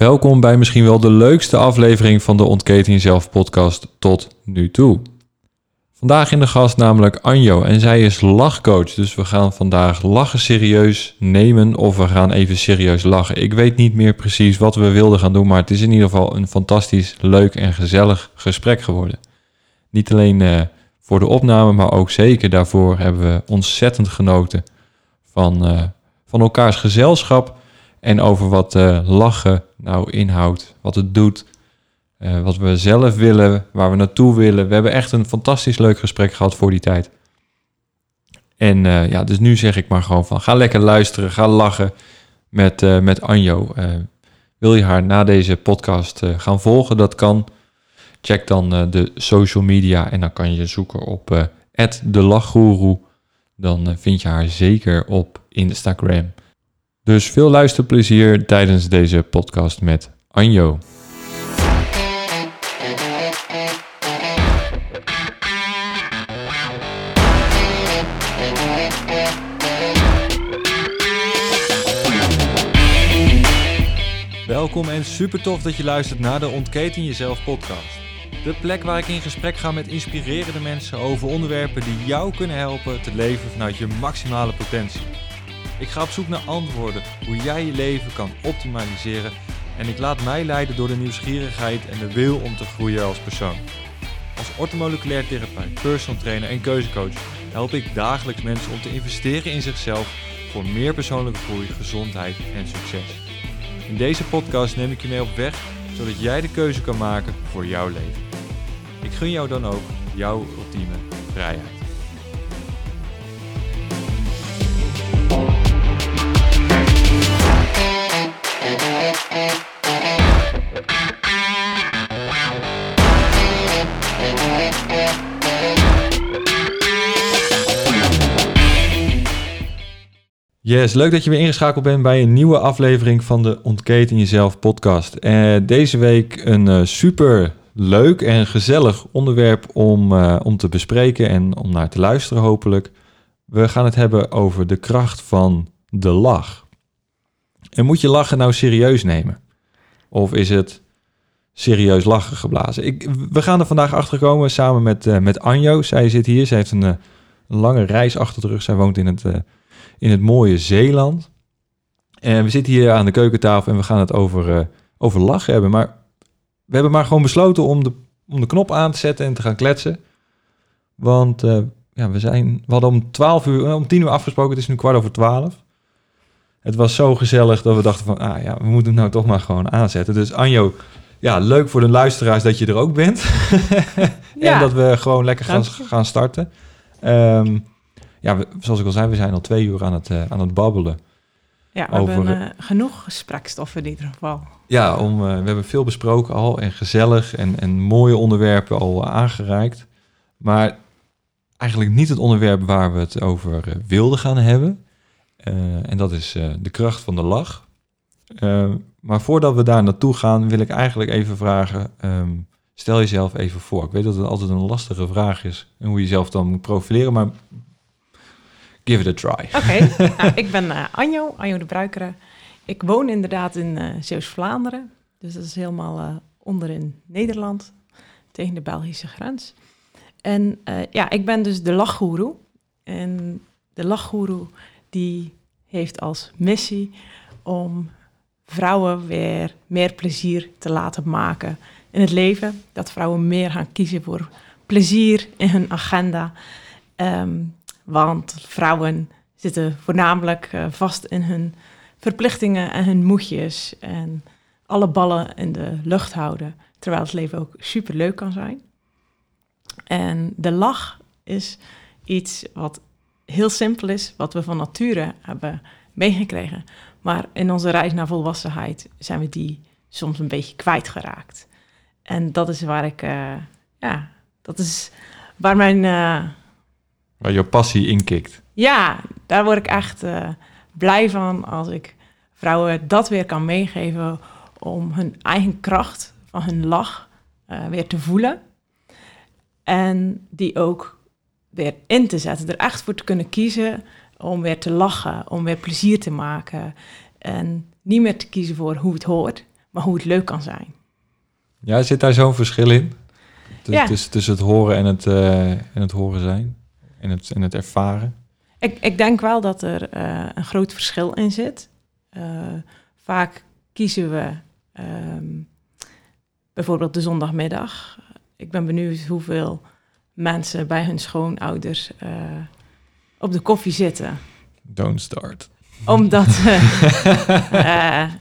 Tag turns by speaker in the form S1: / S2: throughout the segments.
S1: Welkom bij misschien wel de leukste aflevering van de Ontketen Jezelf podcast tot nu toe. Vandaag in de gast namelijk Anjo en zij is lachcoach. Dus we gaan vandaag lachen serieus nemen of we gaan even serieus lachen. Ik weet niet meer precies wat we wilden gaan doen, maar het is in ieder geval een fantastisch leuk en gezellig gesprek geworden. Niet alleen uh, voor de opname, maar ook zeker daarvoor hebben we ontzettend genoten van, uh, van elkaars gezelschap en over wat uh, lachen nou inhoudt, wat het doet, uh, wat we zelf willen, waar we naartoe willen. We hebben echt een fantastisch leuk gesprek gehad voor die tijd. En uh, ja, dus nu zeg ik maar gewoon van ga lekker luisteren, ga lachen met, met Anjo. wil je haar na deze podcast gaan volgen? Dat kan. Check dan de social media en dan kan je zoeken op de lachgoeroe. Dan vind je haar zeker op Instagram. Dus veel luisterplezier tijdens deze podcast met Anjo. Welkom en super tof dat je luistert naar de Ontketen Jezelf podcast. De plek waar ik in gesprek ga met inspirerende mensen over onderwerpen die jou kunnen helpen te leven vanuit je maximale potentie. Ik ga op zoek naar antwoorden hoe jij je leven kan optimaliseren en ik laat mij leiden door de nieuwsgierigheid en de wil om te groeien als persoon. Als ortomoleculair therapeut, personal trainer en keuzecoach help ik dagelijks mensen om te investeren in zichzelf voor meer persoonlijke groei, gezondheid en succes. In deze podcast neem ik je mee op weg zodat jij de keuze kan maken voor jouw leven. Ik gun jou dan ook jouw ultieme vrijheid. Yes, leuk dat je weer ingeschakeld bent bij een nieuwe aflevering van de Ontketen Jezelf podcast. Uh, deze week een uh, super leuk en gezellig onderwerp om, uh, om te bespreken en om naar te luisteren hopelijk. We gaan het hebben over de kracht van de lach. En moet je lachen nou serieus nemen? Of is het serieus lachen geblazen? Ik, we gaan er vandaag achter komen samen met, met Anjo. Zij zit hier, zij heeft een, een lange reis achter de rug. Zij woont in het in het mooie Zeeland. En we zitten hier aan de keukentafel en we gaan het over, over lachen hebben. Maar we hebben maar gewoon besloten om de, om de knop aan te zetten en te gaan kletsen. Want ja, we, zijn, we hadden om 12 uur, eh, om 10 uur afgesproken, het is nu kwart over 12. Het was zo gezellig dat we dachten van, ah ja, we moeten het nou toch maar gewoon aanzetten. Dus Anjo, ja, leuk voor de luisteraars dat je er ook bent. ja. en dat we gewoon lekker gaan, gaan starten. Um, ja, zoals ik al zei, we zijn al twee uur aan het, uh, aan het babbelen.
S2: Ja, we over, hebben uh, genoeg gesprekstoffen in ieder geval.
S1: Ja, om, uh, we hebben veel besproken al en gezellig en, en mooie onderwerpen al aangereikt. Maar eigenlijk niet het onderwerp waar we het over wilden gaan hebben. En dat is de kracht van de lach. maar voordat we daar naartoe gaan, wil ik eigenlijk even vragen... Um, stel jezelf even voor. Ik weet dat het altijd een lastige vraag is en hoe je jezelf dan moet profileren, maar give it a try.
S2: Oké, nou, ik ben uh, Anjo, Anjo de Bruikere. Ik woon inderdaad in uh, Zeeuws-Vlaanderen. Dus dat is helemaal uh, onder in Nederland, tegen de Belgische grens. En ja, ik ben dus de lachgoeroe. En de lachgoeroe die heeft als missie om vrouwen weer meer plezier te laten maken in het leven. Dat vrouwen meer gaan kiezen voor plezier in hun agenda. Um, want vrouwen zitten voornamelijk uh, vast in hun verplichtingen en hun moedjes. En alle ballen in de lucht houden. Terwijl het leven ook super leuk kan zijn. En de lach is iets wat heel simpel is, wat we van nature hebben meegekregen. Maar in onze reis naar volwassenheid zijn we die soms een beetje kwijtgeraakt. En dat is waar ik, uh, ja, dat is waar mijn, uh,
S1: Waar je passie inkikt.
S2: Ja, daar word ik echt uh, blij van als ik vrouwen dat weer kan meegeven om hun eigen kracht van hun lach weer te voelen. En die ook weer in te zetten. Er echt voor te kunnen kiezen om weer te lachen, om weer plezier te maken. En niet meer te kiezen voor hoe het hoort, maar hoe het leuk kan zijn.
S1: Ja, zit daar zo'n verschil in? Tussen,
S2: Ja.
S1: tussen, tussen het horen en het, eh, en het horen zijn? En het, en het ervaren?
S2: Ik, ik denk wel dat er eh, een groot verschil in zit. Eh, vaak kiezen we ehm, bijvoorbeeld de zondagmiddag. Ik ben benieuwd hoeveel mensen bij hun schoonouders eh, op de koffie zitten.
S1: Don't start.
S2: Omdat, eh, eh,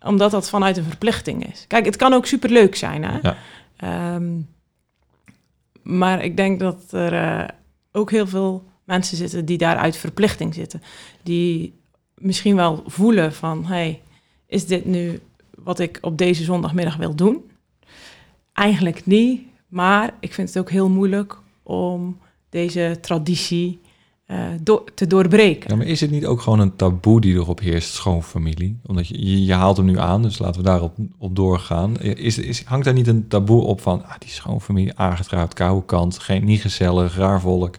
S2: omdat dat vanuit een verplichting is. Kijk, het kan ook superleuk zijn, hè?
S1: Ja.
S2: Ehm, maar ik denk dat er ook heel veel mensen zitten die daar uit verplichting zitten. Die misschien wel voelen van, hey, is dit nu wat ik op deze zondagmiddag wil doen? Eigenlijk niet, maar ik vind het ook heel moeilijk om deze traditie eh, te doorbreken.
S1: Ja, maar is het niet ook gewoon een taboe die erop heerst, schoonfamilie? Omdat je, je, je haalt hem nu aan, dus laten we daarop op doorgaan. Is, is, hangt daar niet een taboe op van, ah, die schoonfamilie, aangetrouwd, koude kant, geen, niet gezellig, raar volk?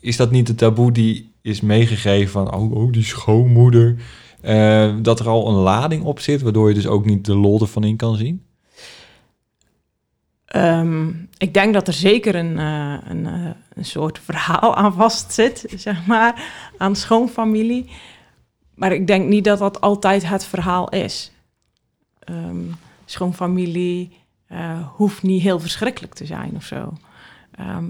S1: Is dat niet de taboe die is meegegeven van, oh, oh die schoonmoeder, eh, dat er al een lading op zit, waardoor je dus ook niet de lol ervan in kan zien?
S2: Ehm, ik denk dat er zeker een, eh, een, eh, een soort verhaal aan vast zit, zeg maar, aan schoonfamilie. Maar ik denk niet dat dat altijd het verhaal is. Ehm, schoonfamilie eh, hoeft niet heel verschrikkelijk te zijn of zo. Ehm,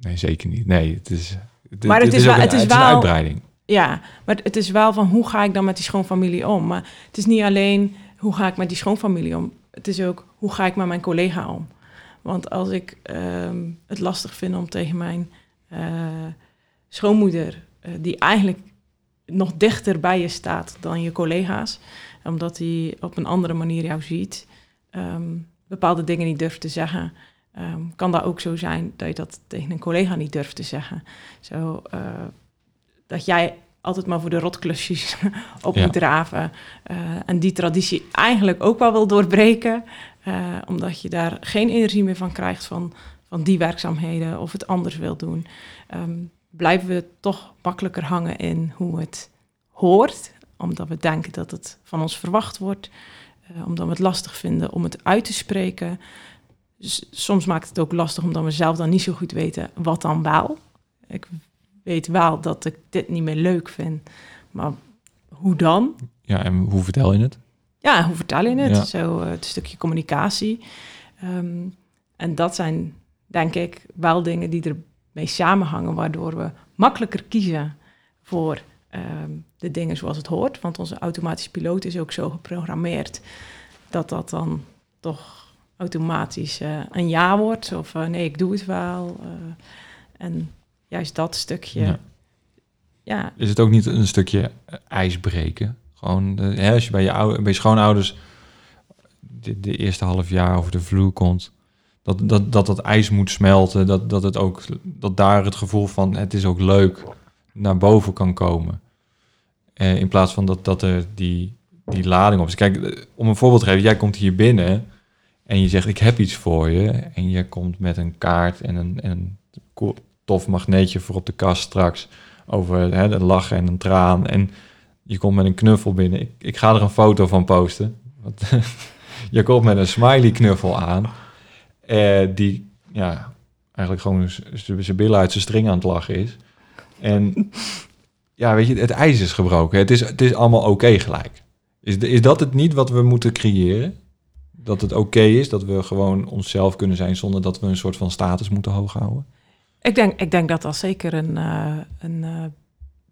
S1: Nee, zeker niet. Nee, het is, het,
S2: Maar het is wel-
S1: een,
S2: het is
S1: een
S2: wel-
S1: uitbreiding.
S2: ja, maar het is wel van hoe ga ik dan met die schoonfamilie om? Maar het is niet alleen hoe ga ik met die schoonfamilie om. Het is ook hoe ga ik met mijn collega om. Want als ik ehm, het lastig vind om tegen mijn eh, schoonmoeder, eh, die eigenlijk nog dichter bij je staat dan je collega's, omdat hij op een andere manier jou ziet, ehm, bepaalde dingen niet durft te zeggen, ehm, kan dat ook zo zijn dat je dat tegen een collega niet durft te zeggen. Zo, eh, dat jij altijd maar voor de rotklusjes op
S1: Ja.
S2: moet draven. en die traditie eigenlijk ook wel wil doorbreken. Eh, omdat je daar geen energie meer van krijgt van, van die werkzaamheden of het anders wil doen. Ehm, blijven we toch makkelijker hangen in hoe het hoort. Omdat we denken dat het van ons verwacht wordt. eh, omdat we het lastig vinden om het uit te spreken. Soms maakt het ook lastig omdat we zelf dan niet zo goed weten wat dan wel. Ik weet wel dat ik dit niet meer leuk vind. Maar hoe dan?
S1: Ja, en hoe vertel je het?
S2: Ja, hoe vertel je het?
S1: Ja.
S2: Zo eh, het stukje communicatie. Ehm, en dat zijn, denk ik, wel dingen die ermee samenhangen, waardoor we makkelijker kiezen voor ehm, de dingen zoals het hoort. Want onze automatische piloot is ook zo geprogrammeerd dat dat dan toch automatisch eh, een ja wordt. Of eh, nee, ik doe het wel. en juist dat stukje,
S1: Ja.
S2: ja,
S1: Is het ook niet een stukje eh, ijs breken? Eh, als je bij je, oude, bij schoonouders de, de eerste half jaar over de vloer komt, dat dat, dat, dat ijs moet smelten, dat, dat, het ook, dat daar het gevoel van het is ook leuk naar boven kan komen. Eh, in plaats van dat, dat er die, die lading op is. Kijk, eh, om een voorbeeld te geven, jij komt hier binnen en je zegt ik heb iets voor je. En je komt met een kaart en een, en tof magneetje voor op de kast straks over hè, een lach en een traan. En je komt met een knuffel binnen. Ik, ik ga er een foto van posten. Je komt met een smiley knuffel aan. eh, die ja, eigenlijk gewoon zijn billen uit zijn string aan het lachen is. En ja, weet je, het ijs is gebroken. Het is, het is allemaal oké gelijk. Is, is dat het niet wat we moeten creëren? Dat het oké is, dat we gewoon onszelf kunnen zijn zonder dat we een soort van status moeten hoog houden?
S2: Ik denk, ik denk dat dat zeker een, eh, een eh,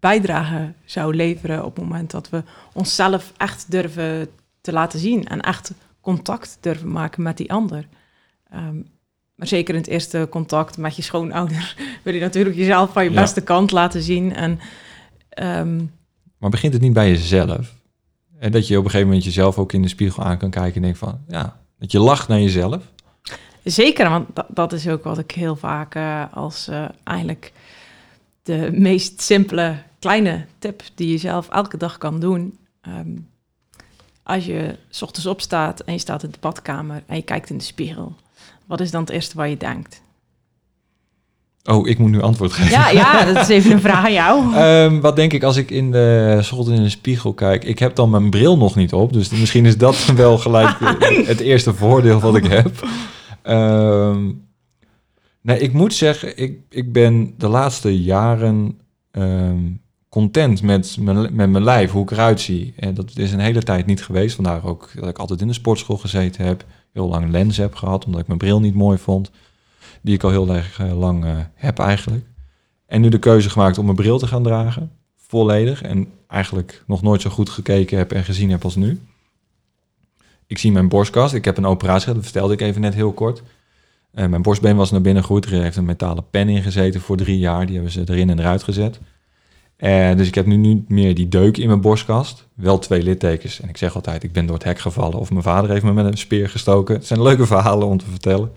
S2: bijdrage zou leveren op het moment dat we onszelf echt durven te laten zien en echt contact durven maken met die ander. Ehm, maar zeker in het eerste contact met je schoonouder wil je natuurlijk jezelf van je
S1: Ja.
S2: beste kant laten zien. En ehm,
S1: Maar begint het niet bij jezelf? En dat je op een gegeven moment jezelf ook in de spiegel aan kan kijken en denkt van, ja, dat je lacht naar jezelf.
S2: Zeker, want dat, dat is ook wat ik heel vaak eh, als eh, eigenlijk de meest simpele kleine tip die je zelf elke dag kan doen. Ehm, als je 's ochtends opstaat en je staat in de badkamer en je kijkt in de spiegel, wat is dan het eerste waar je denkt?
S1: Oh, ik moet nu antwoord geven.
S2: Ja, ja, dat is even een vraag aan jou.
S1: Ehm, wat denk ik als ik in de schot in de spiegel kijk? Ik heb dan mijn bril nog niet op, dus misschien is dat wel gelijk het eerste voordeel wat ik heb. Ehm, nee, ik moet zeggen, ik, ik ben de laatste jaren content met mijn, met mijn lijf, hoe ik eruit zie. En dat is een hele tijd niet geweest. Vandaar ook dat ik altijd in de sportschool gezeten heb. Heel lang lens heb gehad, omdat ik mijn bril niet mooi vond. Die ik al heel erg eh, lang eh, heb eigenlijk. En nu de keuze gemaakt om mijn bril te gaan dragen. Volledig. En eigenlijk nog nooit zo goed gekeken heb en gezien heb als nu. Ik zie mijn borstkast. Ik heb een operatie gehad, dat vertelde ik even net heel kort. Uh, mijn borstbeen was naar binnen gegroeid. Er heeft een metalen pen in gezeten voor drie jaar. Die hebben ze erin en eruit gezet. Uh, dus ik heb nu niet meer die deuk in mijn borstkast. Wel twee littekens. En ik zeg altijd, ik ben door het hek gevallen. Of mijn vader heeft me met een speer gestoken. Het zijn leuke verhalen om te vertellen.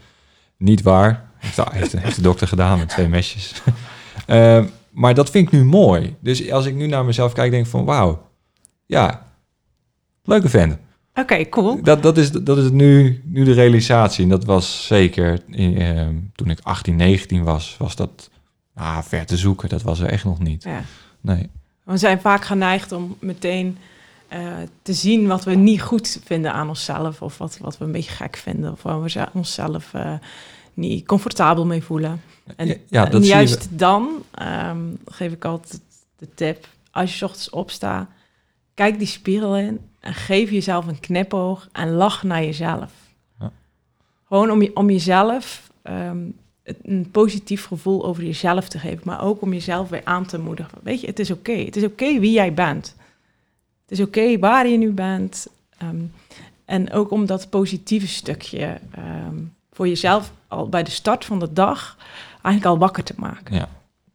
S1: Niet waar. Heeft, heeft de dokter gedaan met twee mesjes. uh, maar dat vind ik nu mooi. Dus als ik nu naar mezelf kijk, denk ik van wauw. Ja, leuke vent.
S2: Oké, okay, cool.
S1: Dat, dat is, dat is nu, nu de realisatie. En dat was zeker uh, toen ik 18, 19 was, was dat ah, ver te zoeken. Dat was er echt nog niet.
S2: Ja.
S1: Nee.
S2: We zijn vaak geneigd om meteen uh, te zien wat we niet goed vinden aan onszelf. Of wat, wat we een beetje gek vinden. Of waar we onszelf uh, niet comfortabel mee voelen. En,
S1: ja, ja, dat
S2: en
S1: zie
S2: juist dan um, geef ik altijd de tip. Als je 's ochtends opstaat, kijk die spiegel in. En geef jezelf een knipoog en lach naar jezelf.
S1: Ja.
S2: Gewoon om, je, om jezelf um, een positief gevoel over jezelf te geven, maar ook om jezelf weer aan te moedigen. Weet je, het is oké. Het is oké wie jij bent. Het is oké waar je nu bent. Um, en ook om dat positieve stukje um, voor jezelf al bij de start van de dag eigenlijk al wakker te maken.
S1: Ja.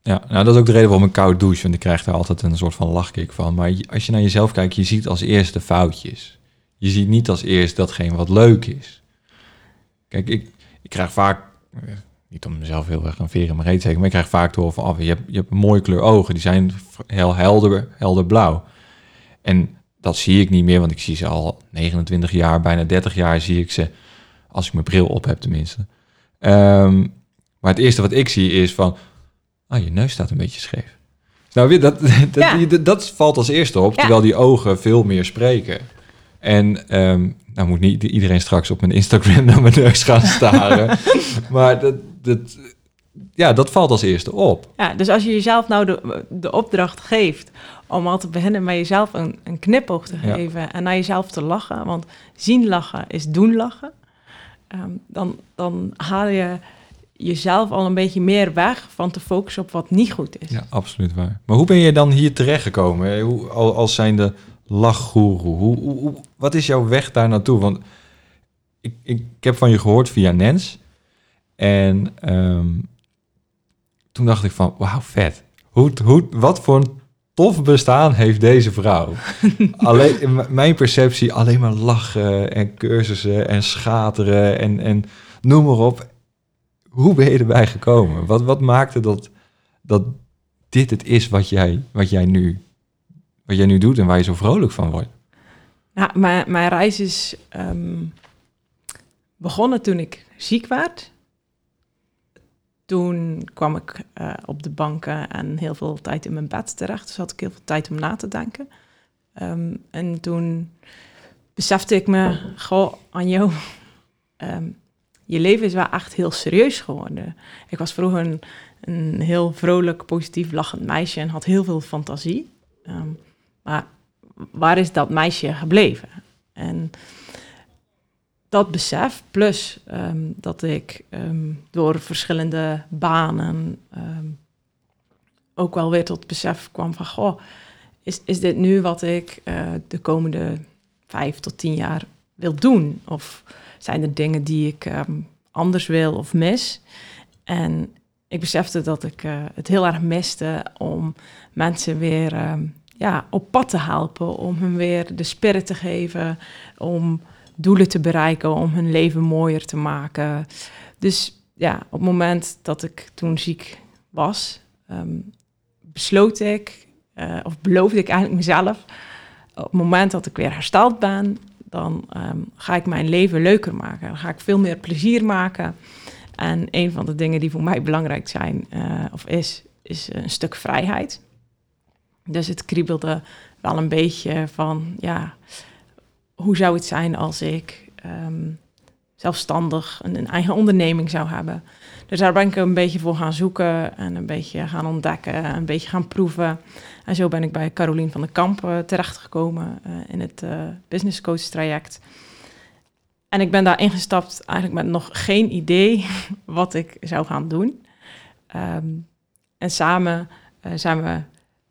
S1: Ja, nou dat is ook de reden waarom ik koud douche, want ik krijg daar altijd een soort van lachkick van. Maar als je naar jezelf kijkt, je ziet als eerste foutjes. Je ziet niet als eerst datgene wat leuk is. Kijk, ik, ik krijg vaak, niet om mezelf heel erg aan veren mijn reet te zeggen, maar ik krijg vaak te horen van, oh, je, hebt, je hebt een mooie kleur ogen, die zijn heel helder, helder blauw. En dat zie ik niet meer, want ik zie ze al 29 jaar, bijna 30 jaar zie ik ze, als ik mijn bril op heb tenminste. Um, maar het eerste wat ik zie is van, ah, je neus staat een beetje scheef. Nou, dat, dat, ja. dat, dat valt als eerste op, ja. terwijl die ogen veel meer spreken. En um, nou moet niet iedereen straks op mijn Instagram naar mijn neus gaan staren. maar dat, dat, ja, dat valt als eerste op.
S2: Ja, dus als je jezelf nou de, de opdracht geeft om al te beginnen met jezelf een, een knipoog te geven ja. en naar jezelf te lachen, want zien lachen is doen lachen, um, dan, dan haal je jezelf al een beetje meer weg van te focussen op wat niet goed is.
S1: Ja, absoluut waar. Maar hoe ben je dan hier terechtgekomen? Hoe, als zijnde lachgoeroe. Hoe, hoe, hoe, wat is jouw weg daar naartoe? Want ik, ik, ik heb van je gehoord via Nens. En um, toen dacht ik van, wauw, vet. Hoe, hoe, wat voor een tof bestaan heeft deze vrouw? alleen, in mijn perceptie alleen maar lachen en cursussen en schateren en, en noem maar op. Hoe ben je erbij gekomen? Wat, wat maakte dat, dat dit het is wat jij, wat jij nu wat jij nu doet en waar je zo vrolijk van wordt?
S2: Nou, mijn, mijn reis is um, begonnen toen ik ziek werd. Toen kwam ik uh, op de banken en heel veel tijd in mijn bed terecht. Dus had ik heel veel tijd om na te denken. Um, en toen besefte ik me, goh, Anjo, um, je leven is wel echt heel serieus geworden. Ik was vroeger een, heel vrolijk, positief, lachend meisje en had heel veel fantasie. Um, maar waar is dat meisje gebleven? En dat besef, plus um, dat ik um, door verschillende banen um, ook wel weer tot besef kwam van, goh, is, is dit nu wat ik uh, de komende vijf tot tien jaar wil doen? Of zijn er dingen die ik anders wil of mis? En ik besefte dat ik uh, het heel erg miste om mensen weer ja, op pad te helpen, om hun weer de spirit te geven, om doelen te bereiken, om hun leven mooier te maken. Dus ja, op het moment dat ik toen ziek was, um, besloot ik, uh, of beloofde ik eigenlijk mezelf, op het moment dat ik weer hersteld ben, dan um, ga ik mijn leven leuker maken. Dan ga ik veel meer plezier maken. En een van de dingen die voor mij belangrijk zijn, uh, of is, is een stuk vrijheid. Dus het kriebelde wel een beetje van, ja, hoe zou het zijn als ik um, zelfstandig een, een, eigen onderneming zou hebben? Dus daar ben ik een beetje voor gaan zoeken en een beetje gaan ontdekken, een beetje gaan proeven. En zo ben ik bij Carolien van der Kamp uh, terechtgekomen uh, in het uh, business coach traject. En ik ben daar ingestapt eigenlijk met nog geen idee wat ik zou gaan doen. Um, en samen zijn we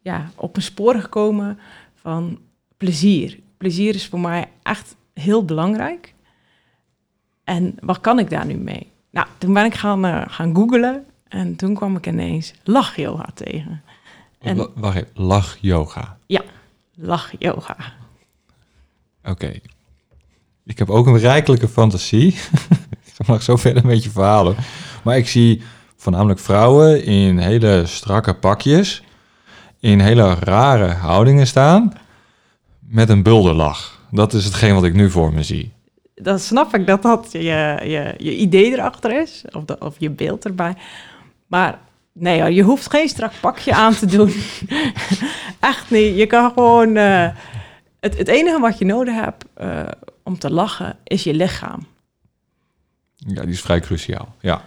S2: ja, op een spoor gekomen van plezier. Plezier is voor mij echt heel belangrijk. En wat kan ik daar nu mee? Nou, toen ben ik gaan, uh, gaan googlen en toen kwam ik ineens lach-yoga tegen.
S1: En, Wacht even, lach-yoga?
S2: Ja, lach-yoga.
S1: Oké. Ik heb ook een rijkelijke fantasie. ik mag zo verder met je verhalen. Maar ik zie voornamelijk vrouwen in hele strakke pakjes in hele rare houdingen staan met een bulderlach. Dat is hetgeen wat ik nu voor me zie.
S2: Dan snap ik dat dat je, je, je idee erachter is, of, de, of je beeld erbij. Maar nee, je hoeft geen strak pakje aan te doen. Echt niet. Je kan gewoon. Uh, het, het enige wat je nodig hebt uh, om te lachen is je lichaam.
S1: Ja, die is vrij cruciaal. Ja.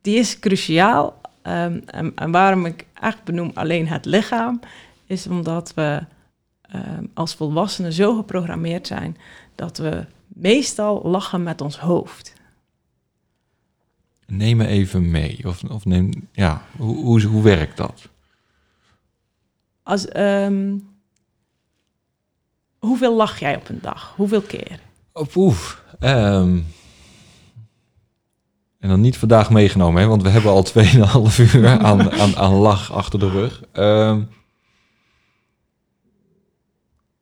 S2: Die is cruciaal. Um, en, en, waarom ik echt benoem alleen het lichaam, is omdat we um, als volwassenen zo geprogrammeerd zijn dat we meestal lachen met ons hoofd.
S1: Neem me even mee. Of, of neem, ja, hoe, hoe, hoe werkt dat?
S2: Als, um, hoeveel lach jij op een dag? Hoeveel keer?
S1: Oef, um, en dan niet vandaag meegenomen, hè, want we hebben al 2,5 uur aan, aan, aan lach achter de rug. Um,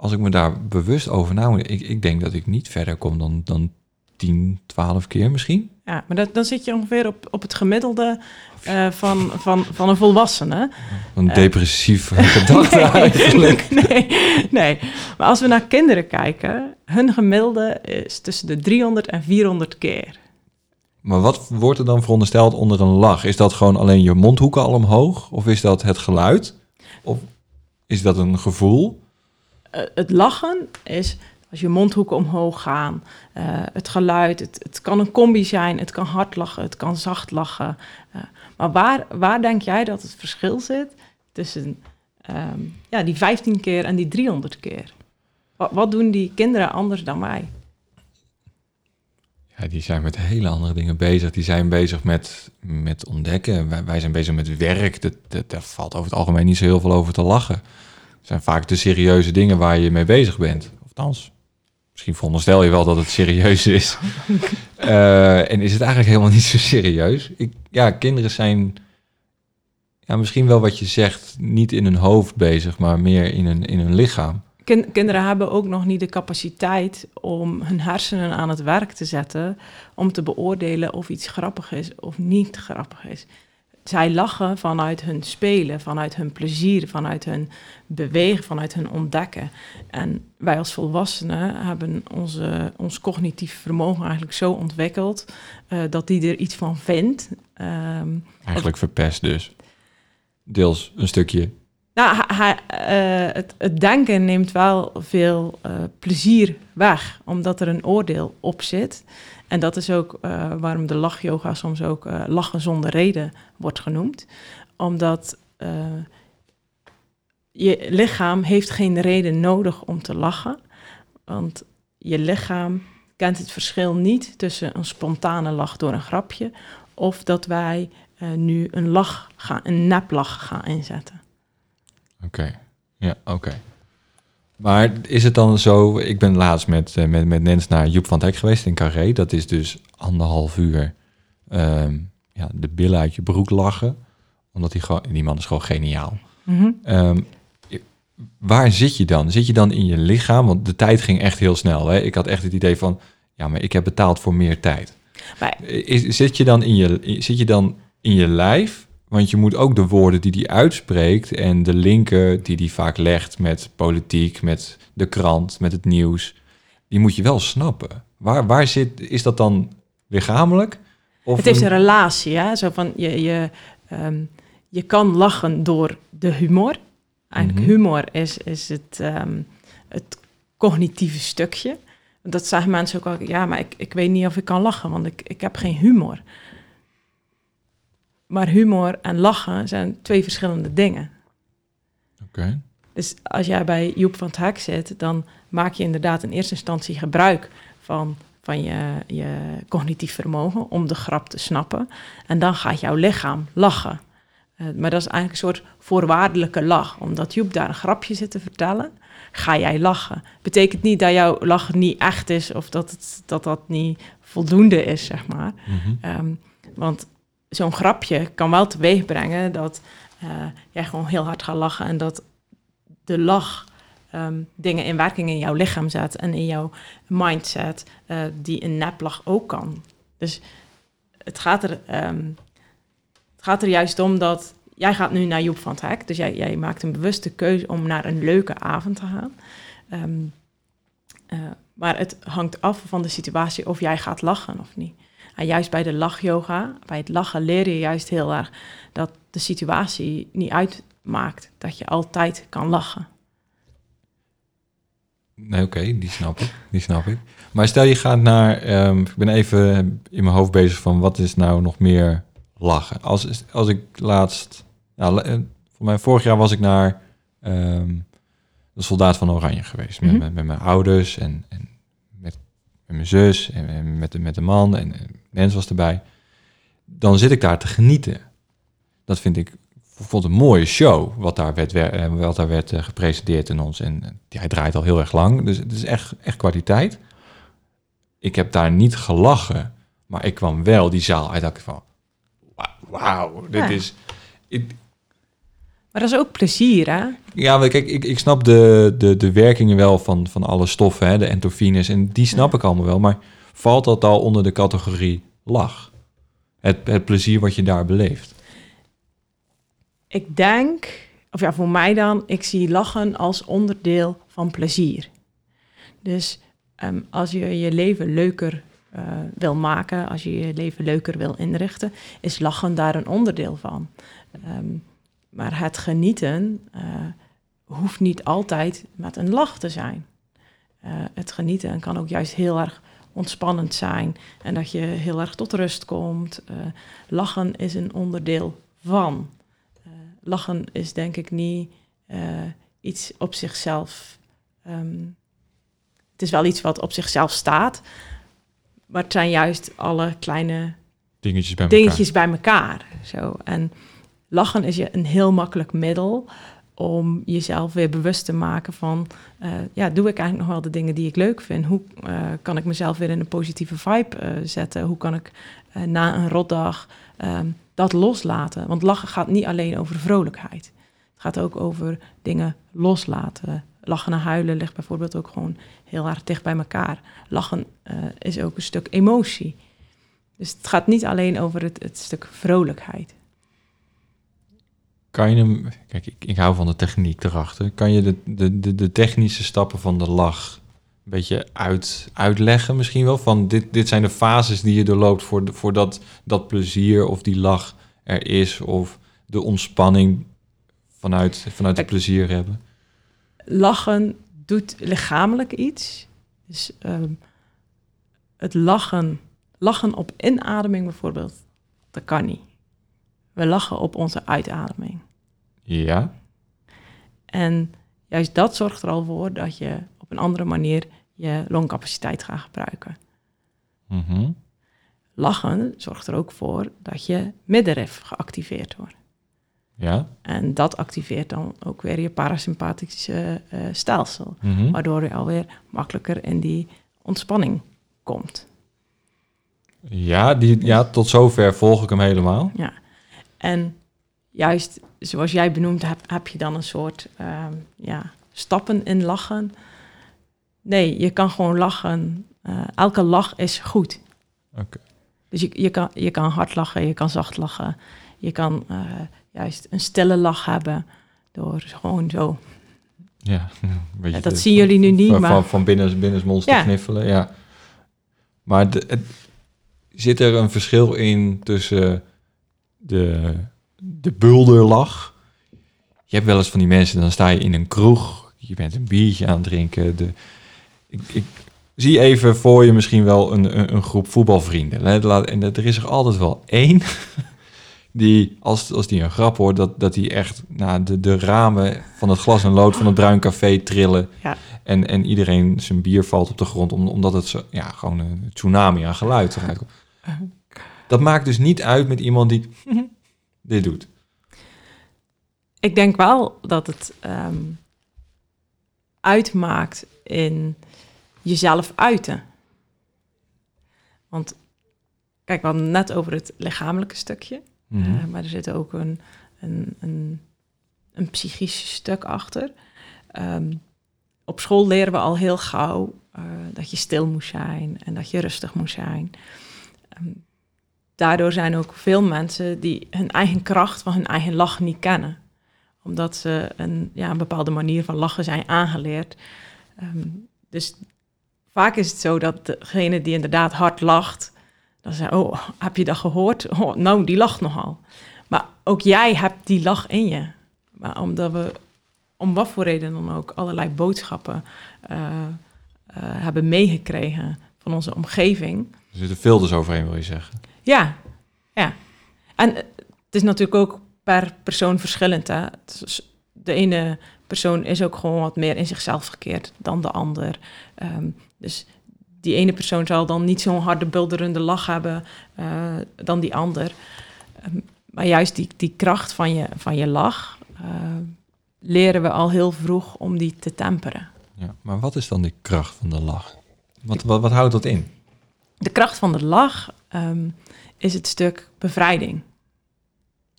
S1: als ik me daar bewust over na ik, ik denk dat ik niet verder kom dan, dan 10, 12 keer misschien.
S2: Ja, maar dat, dan zit je ongeveer op, op het gemiddelde uh, van, van, van een volwassene.
S1: Een uh, depressief gedachte nee, eigenlijk.
S2: Nee, nee, maar als we naar kinderen kijken, hun gemiddelde is tussen de 300 en 400 keer.
S1: Maar wat wordt er dan verondersteld onder een lach? Is dat gewoon alleen je mondhoeken al omhoog? Of is dat het geluid? Of is dat een gevoel?
S2: Uh, het lachen is als je mondhoeken omhoog gaan. Uh, het geluid, het, het, kan een combi zijn. Het kan hard lachen, het kan zacht lachen. Uh, maar waar, waar denk jij dat het verschil zit tussen um, ja, die 15 keer en die 300 keer? Wat, wat doen die kinderen anders dan wij?
S1: Ja, die zijn met hele andere dingen bezig. Die zijn bezig met, met ontdekken. Wij, wij zijn bezig met werk. Dat, dat, daar valt over het algemeen niet zo heel veel over te lachen. Zijn vaak de serieuze dingen waar je mee bezig bent. Of althans, misschien veronderstel je wel dat het serieus is. uh, en is het eigenlijk helemaal niet zo serieus. Ik, ja, kinderen zijn ja, misschien wel wat je zegt, niet in hun hoofd bezig, maar meer in hun, in hun lichaam
S2: kinderen hebben ook nog niet de capaciteit om hun hersenen aan het werk te zetten om te beoordelen of iets grappig is of niet grappig is. Zij lachen vanuit hun spelen, vanuit hun plezier, vanuit hun bewegen, vanuit hun ontdekken. En wij als volwassenen hebben onze, ons cognitief vermogen eigenlijk zo ontwikkeld uh, dat die er iets van vindt.
S1: Um, eigenlijk verpest dus. Deels een stukje
S2: nou, hij, uh, het, het, denken neemt wel veel uh, plezier weg, omdat er een oordeel op zit. En dat is ook uh, waarom de lachyoga soms ook lachen zonder reden wordt genoemd. Omdat je lichaam heeft geen reden nodig om te lachen. Want je lichaam kent het verschil niet tussen een spontane lach door een grapje... of dat wij nu een lach gaan, een neplach gaan inzetten.
S1: Oké, ja, oké. Maar is het dan zo, ik ben laatst met, uh, met, met Nens naar Joep van Hek geweest in Carré. Dat is dus anderhalf uur um, ja, de billen uit je broek lachen. Omdat die, die man is gewoon geniaal. Mm -hmm. um, waar zit je dan? Zit je dan in je lichaam? Want de tijd ging echt heel snel. Hè? Ik had echt het idee van, ja, maar ik heb betaald voor meer tijd. Maar... Is, zit, je dan in je, zit je dan in je lijf? Want je moet ook de woorden die hij uitspreekt en de linken die hij vaak legt met politiek, met de krant, met het nieuws, die moet je wel snappen. Waar, waar zit, is dat dan lichamelijk Of
S2: het heeft
S1: een-
S2: een relatie, hè? Zo van je, je, ehm, je kan lachen door de humor. Eigenlijk
S1: Mhm.
S2: humor is, is het, ehm, het cognitieve stukje. Dat zeggen mensen ook al, ja, maar ik, ik weet niet of ik kan lachen, want ik, ik heb geen humor. Maar humor en lachen zijn twee verschillende dingen.
S1: Oké.
S2: Dus als jij bij Joep van het Hek zit, dan maak je inderdaad in eerste instantie gebruik van, van je, je cognitief vermogen om de grap te snappen. En dan gaat jouw lichaam lachen. Eh, maar dat is eigenlijk een soort voorwaardelijke lach. Omdat Joep daar een grapje zit te vertellen, ga jij lachen. Betekent niet dat jouw lachen niet echt is of dat het, dat, dat niet voldoende is, zeg maar.
S1: Mhm.
S2: Ehm, want zo'n grapje kan wel teweeg brengen dat eh, jij gewoon heel hard gaat lachen en dat de lach ehm, dingen in werking in jouw lichaam zet en in jouw mindset, eh, die een neplach ook kan. Dus het gaat, er, ehm, het gaat er juist om dat jij gaat nu naar Joep van het Hek, dus jij, jij maakt een bewuste keuze om naar een leuke avond te gaan. Ehm, eh, maar het hangt af van de situatie of jij gaat lachen of niet. En juist bij de lachyoga, bij het lachen leer je juist heel erg dat de situatie niet uitmaakt. Dat je altijd kan lachen.
S1: Nee, oké, die snap ik. Die snap ik. Maar stel je gaat naar... ehm, ik ben even in mijn hoofd bezig van wat is nou nog meer lachen. Als, als ik laatst... Nou, eh, voor mij vorig jaar was ik naar ehm, de Soldaat van Oranje geweest. Met,
S2: Mhm.
S1: met, met mijn ouders en, en mijn zus en, en met, de, met de man. En, en Nens was erbij. Dan zit ik daar te genieten. Dat vind ik vond een mooie show wat daar werd, wer- eh, wat daar werd eh, gepresenteerd in ons. En eh, ja, hij draait al heel erg lang, dus het is echt, echt kwaliteit. Ik heb daar niet gelachen, maar ik kwam wel die zaal uit. dacht ik van, wa- wauw, dit
S2: Ja.
S1: is... Ik,
S2: Maar dat is ook plezier, hè?
S1: ja, maar kijk, ik, ik snap de, de, de werkingen wel van, van alle stoffen, hè, de endorfines, en die snap
S2: Ja.
S1: ik allemaal wel. Maar valt dat al onder de categorie lach? Het, het plezier wat je daar beleeft.
S2: Ik denk, of ja, voor mij dan, ik zie lachen als onderdeel van plezier. Dus ehm, als je je leven leuker eh, wil maken, als je je leven leuker wil inrichten, is lachen daar een onderdeel van. Ehm, maar het genieten eh, hoeft niet altijd met een lach te zijn. Eh, het genieten kan ook juist heel erg ontspannend zijn en dat je heel erg tot rust komt. Eh, lachen is een onderdeel van. Lachen is denk ik niet iets op zichzelf. ehm, het is wel iets wat op zichzelf staat, maar het zijn juist alle kleine
S1: Dingetjes bij elkaar.
S2: dingetjes bij elkaar. Zo. En lachen is je een heel makkelijk middel om jezelf weer bewust te maken van, eh, ja, doe ik eigenlijk nog wel de dingen die ik leuk vind? Hoe eh, kan ik mezelf weer in een positieve vibe eh, zetten? Hoe kan ik na een rotdag ehm, dat loslaten? Want lachen gaat niet alleen over vrolijkheid. Het gaat ook over dingen loslaten. Lachen en huilen ligt bijvoorbeeld ook gewoon heel erg dicht bij elkaar. Lachen is ook een stuk emotie. Dus het gaat niet alleen over het, het stuk vrolijkheid.
S1: Kan je hem, kijk, ik, ik hou van de techniek erachter. Kan je de, de, de, de technische stappen van de lach een beetje uit, uitleggen misschien wel? Van dit, dit zijn de fases die je doorloopt voor, de- voordat dat plezier of die lach er is. Of de ontspanning vanuit, vanuit het plezier hebben.
S2: Lachen doet lichamelijk iets. Dus ehm, het lachen, lachen op inademing bijvoorbeeld, dat kan niet. We lachen op onze uitademing.
S1: Ja,
S2: En juist dat zorgt er al voor dat je op een andere manier je longcapaciteit gaat gebruiken.
S1: Mhm.
S2: Lachen zorgt er ook voor dat je middenrif geactiveerd wordt.
S1: ja.
S2: En dat activeert dan ook weer je parasympathische eh, stelsel.
S1: Mhm.
S2: Waardoor je alweer makkelijker in die ontspanning komt.
S1: Ja, die, ja, tot zover volg ik hem helemaal.
S2: Ja. En juist zoals jij benoemd hebt, heb je dan een soort ehm, ja, stappen in lachen. Nee, je kan gewoon lachen. Eh, elke lach is goed.
S1: Oké.
S2: Dus je, je, kan, je kan hard lachen, je kan zacht lachen. Je kan eh, juist een stille lach hebben door gewoon zo.
S1: Ja,
S2: Ja, dat
S1: de-
S2: zien jullie nu niet,
S1: van,
S2: maar-
S1: van, van binnen, binnensmonds te
S2: Ja.
S1: kniffelen, ja. Maar de, het- zit er een verschil in tussen de, de bulderlach. Je hebt wel eens van die mensen, dan sta je in een kroeg, je bent een biertje aan het drinken. De, ik, ik zie even voor je misschien wel een, een, een groep voetbalvrienden. En er is er altijd wel één die, als, als die een grap hoort, dat, dat die echt nou, de, de ramen van het glas en lood van het bruin café trillen.
S2: Ja.
S1: En, en iedereen zijn bier valt op de grond, om- omdat het zo, ja, gewoon een tsunami aan geluid eruit komt. Dat maakt dus niet uit met iemand die dit doet.
S2: Ik denk wel dat het ehm, uitmaakt in jezelf uiten. Want kijk, we hadden het net over het lichamelijke stukje.
S1: Mhm.
S2: Eh, maar er zit ook een, een, een, een psychisch stuk achter. Ehm, op school leren we al heel gauw eh, dat je stil moest zijn en dat je rustig moest zijn. Ehm, daardoor zijn ook veel mensen die hun eigen kracht van hun eigen lach niet kennen. Omdat ze een, ja, een bepaalde manier van lachen zijn aangeleerd. Ehm, dus vaak is het zo dat degene die inderdaad hard lacht, dan zei, oh, heb je dat gehoord? Oh, nou, die lacht nogal. Maar ook jij hebt die lach in je. Maar omdat we, om wat voor reden dan ook, allerlei boodschappen eh, eh, hebben meegekregen van onze omgeving.
S1: Er zitten filters overheen, wil je zeggen.
S2: Ja, ja. En het is natuurlijk ook per persoon verschillend. Hè? De ene persoon is ook gewoon wat meer in zichzelf gekeerd dan de ander. Ehm, dus die ene persoon zal dan niet zo'n harde bulderende lach hebben eh, dan die ander. Ehm, maar juist die, die kracht van je, van je lach eh, leren we al heel vroeg om die te temperen.
S1: Ja, maar wat is dan die kracht van de lach? Wat, wat, wat houdt dat in?
S2: De kracht van de lach ehm, is het stuk bevrijding.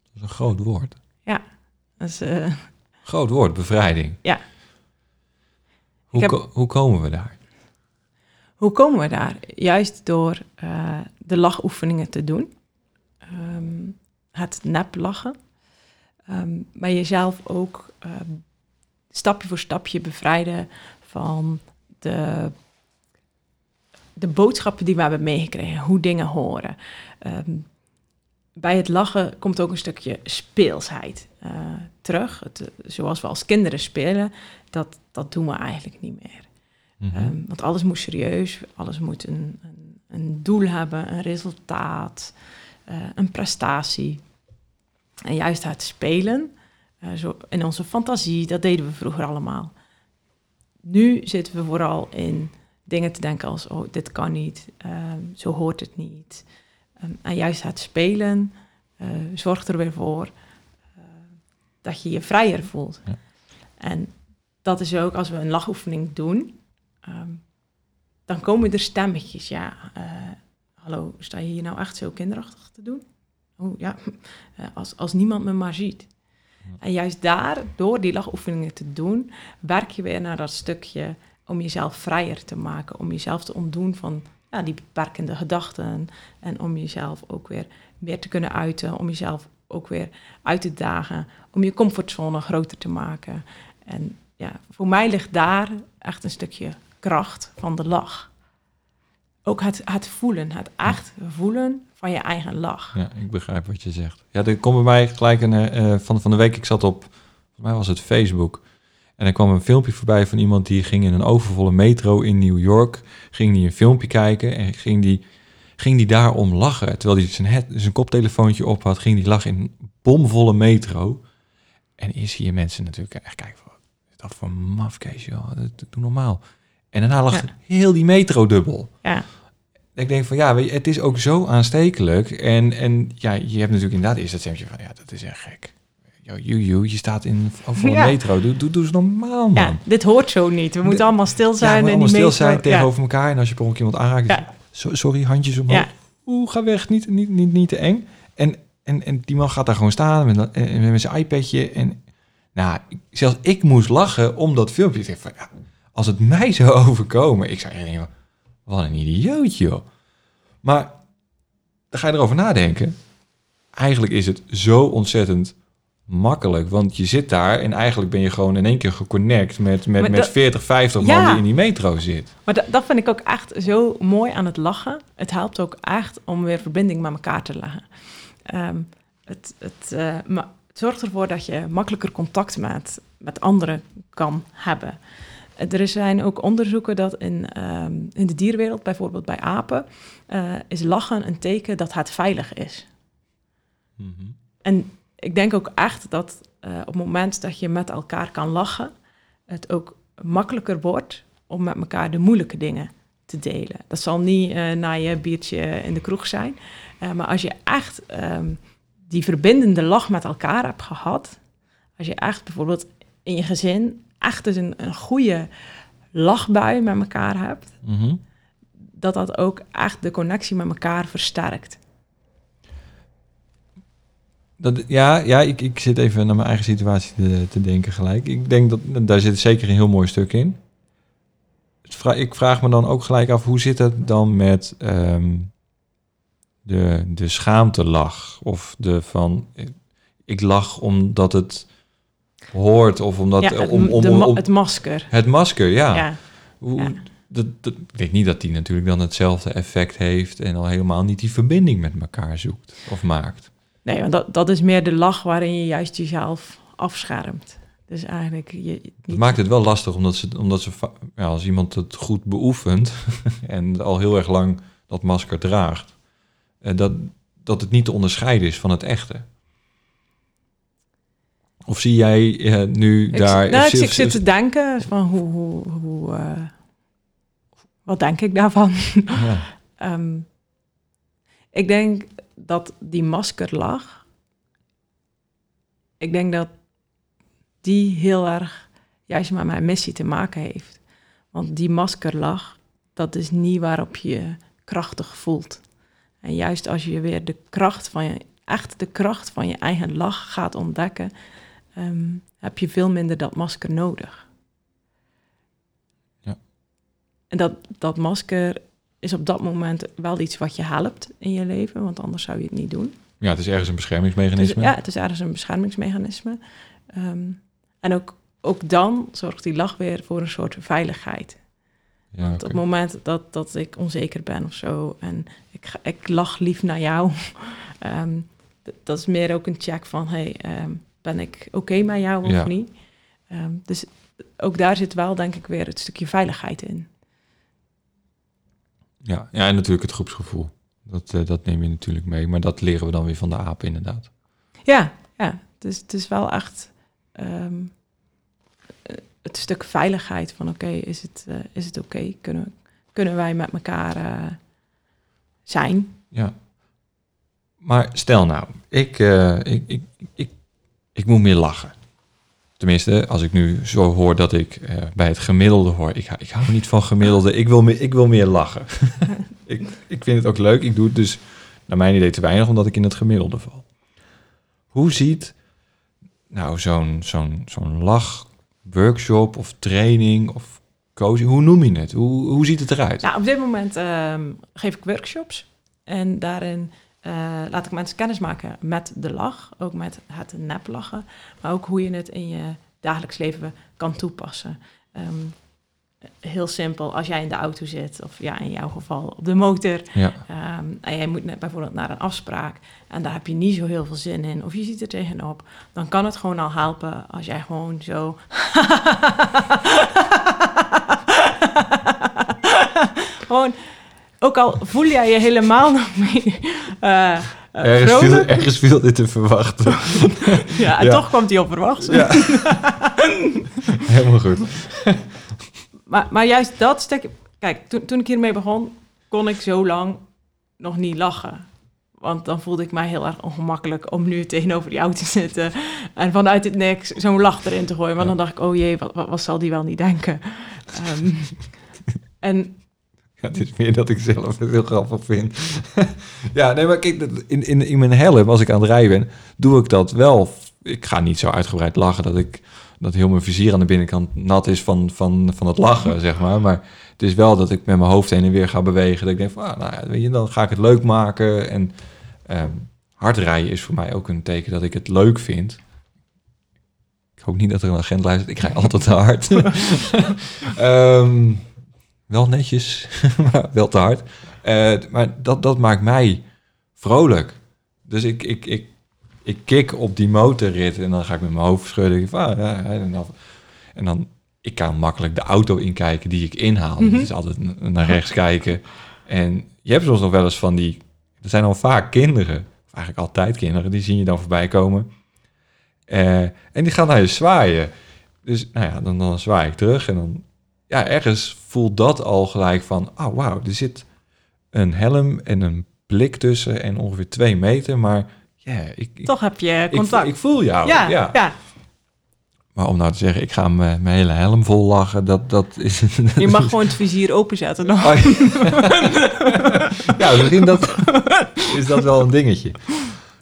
S1: Dat is een groot woord.
S2: Dus, eh,
S1: Groot woord, bevrijding.
S2: Ja.
S1: Hoe,
S2: heb-
S1: ko- hoe komen we daar?
S2: Hoe komen we daar? Juist door eh, de lachoefeningen te doen. Ehm, het nep lachen. Ehm, maar jezelf ook ehm, stapje voor stapje bevrijden van de, de boodschappen die we hebben meegekregen. Hoe dingen horen. Ehm, bij het lachen komt ook een stukje speelsheid eh, terug. Het, eh, zoals we als kinderen spelen, dat, dat doen we eigenlijk niet meer.
S1: Mhm.
S2: Ehm, want alles moet serieus, alles moet een, een, een doel hebben, een resultaat, eh, een prestatie. En juist het spelen, zo in onze fantasie, dat deden we vroeger allemaal. Nu zitten we vooral in dingen te denken als, oh, dit kan niet, ehm, zo hoort het niet. Ehm, en juist het spelen eh, zorgt er weer voor eh, dat je je vrijer voelt.
S1: Ja.
S2: En dat is ook als we een lachoefening doen, Ehm, dan komen er stemmetjes. Ja, eh, hallo, sta je hier nou echt zo kinderachtig te doen? Oh ja, als, als niemand me maar ziet. En juist daar, door die lachoefeningen te doen, werk je weer naar dat stukje om jezelf vrijer te maken, om jezelf te ontdoen van ja, die beperkende gedachten en om jezelf ook weer meer te kunnen uiten, om jezelf ook weer uit te dagen, om je comfortzone groter te maken. En ja, voor mij ligt daar echt een stukje kracht van de lach. Ook het, het voelen, het echt voelen van je eigen lach.
S1: Ja, ik begrijp wat je zegt. Ja, er komt bij mij gelijk een... eh, van, van de week, ik zat op... Volgens mij was het Facebook. En er kwam een filmpje voorbij van iemand die ging in een overvolle metro in New York. Ging die een filmpje kijken en ging die, ging die daarom lachen. Terwijl hij zijn, head, zijn koptelefoontje op had, ging die lachen in een bomvolle metro. En hier zie je mensen natuurlijk echt kijken van... "Wat is Dat voor een mafkees, joh. Dat, doe normaal. En daarna
S2: Ja.
S1: heel die metro dubbel.
S2: Ja,
S1: Ik denk van ja, weet je, het is ook zo aanstekelijk. En, en ja, je hebt natuurlijk inderdaad eerst dat stemmetje van ja, dat is echt gek. You, je staat in over een
S2: Ja.
S1: metro. Doe, doe, doe eens normaal, man.
S2: ja, dit hoort zo niet. We moeten allemaal stil
S1: Ja,
S2: zijn.
S1: maar
S2: en
S1: allemaal stil
S2: metro-
S1: zijn
S2: ja.
S1: tegenover elkaar. En als je per ongeluk iemand aanraakt,
S2: Ja.
S1: so- sorry, handjes omhoog.
S2: Ja.
S1: Oeh, ga weg, niet, niet, niet, niet te eng. En, en, en die man gaat daar gewoon staan met, met zijn iPadje. En nou, zelfs ik moest lachen om dat filmpje. Ik van, ja, als het mij zou overkomen, ik zou denken, wat een idioot, joh. Maar dan ga je erover nadenken. Eigenlijk is het zo ontzettend makkelijk. Want je zit daar en eigenlijk ben je gewoon in één keer geconnect met, met, met
S2: dat-
S1: 40, 50 man
S2: Ja.
S1: die in die metro zit.
S2: Maar dat, dat vind ik ook echt zo mooi aan het lachen. Het helpt ook echt om weer verbinding met elkaar te leggen. Ehm, het, het, het zorgt ervoor dat je makkelijker contact met, met anderen kan hebben. Er zijn ook onderzoeken dat in, ehm, in de dierenwereld, bijvoorbeeld bij apen, eh, is lachen een teken dat het veilig is.
S1: Mhm.
S2: En ik denk ook echt dat eh, op het moment dat je met elkaar kan lachen, het ook makkelijker wordt om met elkaar de moeilijke dingen te delen. Dat zal niet eh, na je biertje in de kroeg zijn, eh, maar als je echt ehm, die verbindende lach met elkaar hebt gehad, als je echt bijvoorbeeld in je gezin echt eens een, een goede lachbui met elkaar hebt,
S1: Mhm.
S2: dat dat ook echt de connectie met elkaar versterkt.
S1: Dat, ja, ja ik, ik zit even naar mijn eigen situatie te, te denken gelijk. Ik denk dat daar zit zeker een heel mooi stuk in. Ik vraag me dan ook gelijk af, hoe zit het dan met ehm, de, de schaamtelach? Of de van, ik lach omdat het hoort of omdat...
S2: ja, het,
S1: om, om,
S2: het masker.
S1: het masker, ja.
S2: ja.
S1: Hoe,
S2: Ja.
S1: dat, dat, ik denk niet dat die natuurlijk dan hetzelfde effect heeft... en al helemaal niet die verbinding met elkaar zoekt of maakt.
S2: Nee, want dat, dat is meer de lach waarin je juist jezelf afschermt. Dus eigenlijk... Je,
S1: maakt het wel lastig, omdat ze, omdat ze ja, als iemand het goed beoefent en al heel erg lang dat masker draagt, eh, dat, dat het niet te onderscheiden is van het echte. Of zie jij eh, nu
S2: ik,
S1: daar...
S2: nou,
S1: of-
S2: ik,
S1: of-
S2: ik zit te denken van hoe... hoe, hoe eh, wat denk ik daarvan?
S1: ja.
S2: Ehm, ik denk dat die maskerlach... Ik denk dat die heel erg juist met mijn missie te maken heeft. Want die maskerlach, dat is niet waarop je je krachtig voelt. En juist als je weer de kracht van je, echt de kracht van je eigen lach gaat ontdekken, ehm, heb je veel minder dat masker nodig.
S1: Ja.
S2: En dat, dat masker is op dat moment wel iets wat je helpt in je leven, want anders zou je het niet doen.
S1: ja, het is ergens een
S2: Dus,
S1: beschermingsmechanisme.
S2: ja, het is ergens een beschermingsmechanisme. Ehm, en ook, ook dan zorgt die lach weer voor een soort veiligheid.
S1: Ja,
S2: Want op het moment dat, dat ik onzeker ben of zo en ik, ga, ik lach lief naar jou, ehm, dat is meer ook een check van, hey, ehm, ben ik oké met jou of
S1: Ja.
S2: niet? Dus ook daar zit wel, denk ik, weer het stukje veiligheid in.
S1: Ja, ja, en natuurlijk het groepsgevoel. Dat, eh, dat neem je natuurlijk mee. Maar dat leren we dan weer van de aap inderdaad.
S2: Ja, ja. Dus het is wel echt ehm, eh, het stuk veiligheid van oké, is het, eh, is het oké? Kunnen, kunnen wij met elkaar zijn?
S1: Ja. Maar stel nou, ik, ik, ik, ik, ik moet meer lachen. Tenminste, als ik nu zo hoor dat ik eh, bij het gemiddelde hoor. Ik, hou- ik hou niet van gemiddelde, ik wil meer, ik wil meer lachen. ik, ik vind het ook leuk. Ik doe het dus naar mijn idee te weinig, omdat ik in het gemiddelde val. Hoe ziet nou zo'n zo'n zo'n lach-workshop of training of coaching, hoe noem je het? Hoe, hoe ziet het eruit?
S2: Nou, op dit moment ehm, geef ik workshops en daarin eh, laat ik mensen kennis maken met de lach, ook met het neplachen, maar ook hoe je het in je dagelijks leven kan toepassen. Ehm, heel simpel, als jij in de auto zit, of ja, in jouw geval op de motor,
S1: Ja,
S2: Ehm, en jij moet net bijvoorbeeld naar een afspraak en daar heb je niet zo heel veel zin in, of je ziet er tegenop, dan kan het gewoon al helpen als jij gewoon zo. gewoon, ook al voel jij je helemaal nog niet. eh, eh,
S1: ergens, viel,
S2: vrolijk.
S1: ergens viel dit te verwachten.
S2: Ja, en
S1: Ja.
S2: toch kwam hij onverwachts.
S1: Ja. Helemaal goed.
S2: Maar, maar juist dat stuk... Kijk, toen, toen ik hiermee begon, kon ik zo lang nog niet lachen. Want dan voelde ik mij heel erg ongemakkelijk om nu tegenover die auto te zitten... en vanuit het niks zo'n lach erin te gooien. Want
S1: Ja.
S2: dan dacht ik, oh jee, wat, wat, wat zal die wel niet denken? Ehm, en
S1: Ja, het is meer dat ik zelf het heel grappig vind. ja, nee, maar kijk, in, in, in mijn helm, als ik aan het rijden ben, doe ik dat wel. Ik ga niet zo uitgebreid lachen dat ik dat heel mijn vizier aan de binnenkant nat is van, van, van het lachen, zeg maar. Maar het is wel dat ik met mijn hoofd heen en weer ga bewegen. Dat ik denk van, ah, nou weet je, dan ga ik het leuk maken. En ehm, hard rijden is voor mij ook een teken dat ik het leuk vind. hoop niet dat er een agent luistert. Ik rijd altijd te hard. Ehm, wel netjes, maar wel te hard. Eh, maar dat, dat maakt mij vrolijk. Dus ik, ik, ik, ik kik op die motorrit en dan ga ik met mijn hoofd schudden. Van, ah, ja, en, dan, en dan, ik kan makkelijk de auto inkijken die ik inhaal. Het is altijd n- naar rechts kijken. En je hebt soms nog wel eens van die... Er zijn al vaak kinderen, of eigenlijk altijd kinderen, die zien je dan voorbij komen. Eh, en die gaan naar je zwaaien. Dus nou ja, dan, dan zwaai ik terug en dan... Ja, ergens voelt dat al gelijk van... Oh, wauw, er zit een helm en een blik tussen en ongeveer twee meter. Maar ja, ik, ik,
S2: Toch heb je contact.
S1: ik voel jou.
S2: ja,
S1: ja.
S2: ja.
S1: Maar om nou te zeggen, ik ga mijn mijn hele helm vol lachen, dat, dat is...
S2: Je mag gewoon het vizier openzetten. Dan.
S1: Oh, ja, misschien dat, is dat wel een dingetje.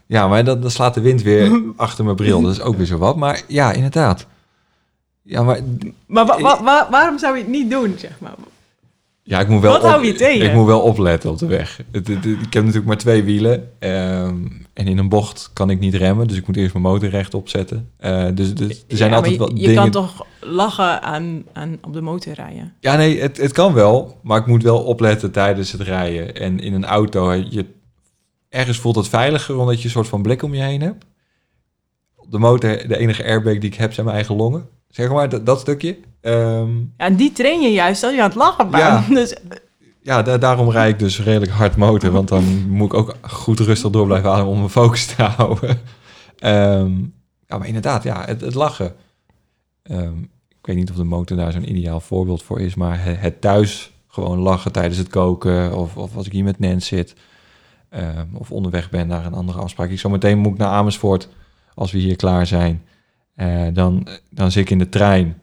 S1: Ja, maar dan, dan slaat de wind weer achter mijn bril. Dat is ook weer zo wat. Maar ja, inderdaad. Ja, maar
S2: Maar wa- wa- wa- waarom zou je het niet doen, zeg maar?
S1: ja, ik moet wel.
S2: Wat hou je tegen?
S1: Ik moet wel opletten op de weg. Het, het- het- ik heb natuurlijk maar twee wielen. ehm, en in een bocht kan ik niet remmen. Dus ik moet eerst mijn motor rechtop zetten. Eh, dus, dus er zijn
S2: Ja,
S1: altijd wel
S2: je, je
S1: dingen.
S2: kan toch lachen aan, aan op de motor rijden?
S1: Ja, nee, het, het kan wel. Maar ik moet wel opletten tijdens het rijden. En in een auto, je, ergens voelt het veiliger omdat je een soort van blik om je heen hebt. Op de motor, de enige airbag die ik heb, zijn mijn eigen longen. Zeg maar, dat, dat stukje. Ehm,
S2: Ja, en die train je juist als je aan het lachen bent.
S1: Ja.
S2: Dus
S1: ja, da- daarom rijd ik dus redelijk hard motor. Want dan moet ik ook goed rustig door blijven ademen om mijn focus te houden. Ehm, ja, maar inderdaad, ja, het, het lachen. Ehm, ik weet niet of de motor daar zo'n ideaal voorbeeld voor is. Maar het, het thuis gewoon lachen tijdens het koken. Of, of als ik hier met Nens zit. of onderweg ben naar een andere afspraak. Ik zometeen moet ik naar Amersfoort als we hier klaar zijn. Eh, dan, dan zit ik in de trein.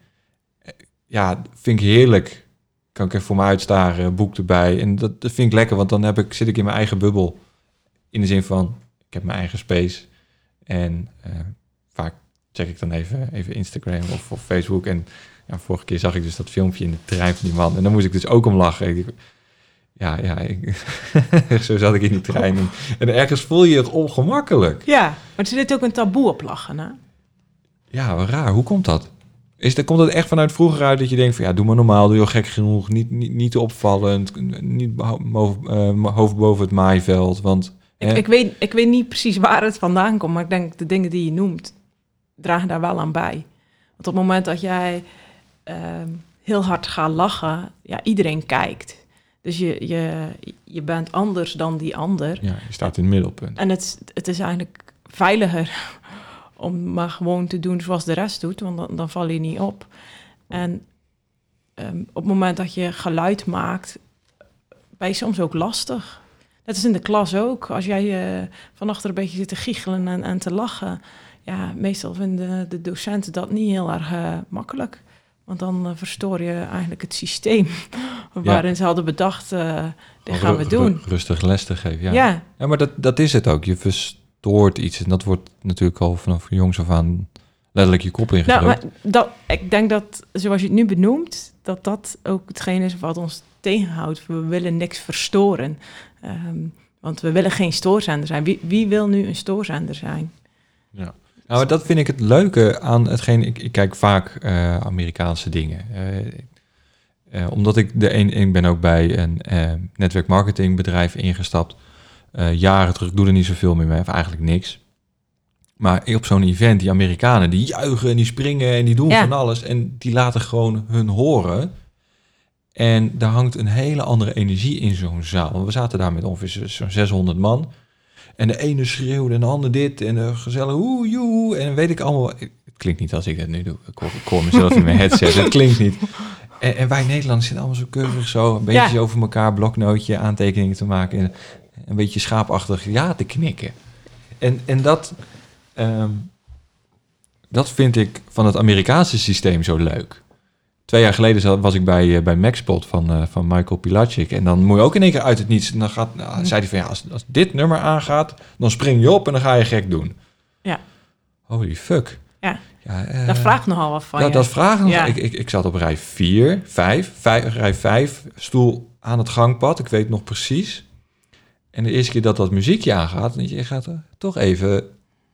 S1: Eh, ja, vind ik heerlijk kan ik even voor me uitstaren, boek erbij. En dat, vind ik lekker, want dan heb ik, zit ik in mijn eigen bubbel. In de zin van, ik heb mijn eigen space. En eh, vaak check ik dan even, even Instagram of, of Facebook. En ja, vorige keer zag ik dus dat filmpje in de trein van die man. En dan moest ik dus ook om lachen. Ja, ja, ik, zo zat ik in die trein. En, en ergens voel je je ongemakkelijk.
S2: ja, maar er zit ook een taboe op lachen, hè?
S1: Ja, raar. Hoe komt dat? Is, dat komt het echt vanuit vroeger uit dat je denkt van ja, doe maar normaal, doe je gek genoeg, niet, niet, niet te opvallend, niet bo- boven, eh, hoofd boven het maaiveld, want
S2: Ik, ik, weet, ik weet niet precies waar het vandaan komt, maar ik denk de dingen die je noemt dragen daar wel aan bij. Want op het moment dat jij ehm, heel hard gaat lachen, ja, iedereen kijkt. Dus je, je, je bent anders dan die ander.
S1: ja, je staat in het middelpunt.
S2: En het, het is eigenlijk veiliger om maar gewoon te doen zoals de rest doet, want dan, dan val je niet op. En ehm, op het moment dat je geluid maakt, ben je soms ook lastig. Dat is in de klas ook. Als jij eh van achter een beetje zit te giechelen en, en te lachen, ja, meestal vinden de docenten dat niet heel erg eh, makkelijk. Want dan eh, verstoor je eigenlijk het systeem waarin ze hadden bedacht, dit gaan we doen.
S1: ru- Rustig les te geven, ja.
S2: ja.
S1: Ja, maar dat, dat is het ook. Je verstoort iets en dat wordt natuurlijk al vanaf jongs af aan letterlijk je kop ingedrukt.
S2: Nou, maar dat, ik denk dat, zoals je het nu benoemt, dat dat ook hetgeen is wat ons tegenhoudt. We willen niks verstoren. Ehm, want we willen geen stoorzender zijn. Wie, wie wil nu een stoorzender zijn?
S1: Ja. Nou, dat vind ik het leuke aan hetgeen. Ik, ik kijk vaak eh, Amerikaanse dingen. Eh, eh, omdat ik de een, ik ben ook bij een netwerkmarketingbedrijf ingestapt. Eh, jaren terug, doe er niet zoveel meer mee, of eigenlijk niks. Maar op zo'n event, die Amerikanen, die juichen en die springen en die doen
S2: Ja.
S1: van alles. En die laten gewoon hun horen. En daar hangt een hele andere energie in zo'n zaal. We zaten daar met ongeveer zo- zo'n 600 man. En de ene schreeuwde en de ander dit. En de gezellig oeh, joe. En weet ik allemaal. Het klinkt niet als ik dat nu doe. Ik hoor, ik hoor mezelf in mijn headset. Het klinkt niet. En, en wij Nederlanders zitten allemaal zo keurig zo. Een beetje
S2: Ja.
S1: over elkaar, bloknootje, aantekeningen te maken. En een beetje schaapachtig ja te knikken. En, en dat, ehm, dat vind ik van het Amerikaanse systeem zo leuk. Twee jaar geleden zat- was ik bij, eh, bij Maxpot van, eh, van Michael Pilacic. En dan moet je ook in één keer uit het niets. En dan gaat, nou, zei hij van ja, als, als dit nummer aangaat, dan spring je op en dan ga je gek doen.
S2: Ja.
S1: Holy fuck.
S2: Ja.
S1: ja eh,
S2: dat vraagt nogal wat van
S1: dat,
S2: je.
S1: dat vraagt nog.
S2: Ja.
S1: Ik, ik, ik zat op rij 4, 5, rij 5, stoel aan het gangpad. Ik weet nog precies. En de eerste keer dat dat muziekje aangaat, dan je gaat er toch even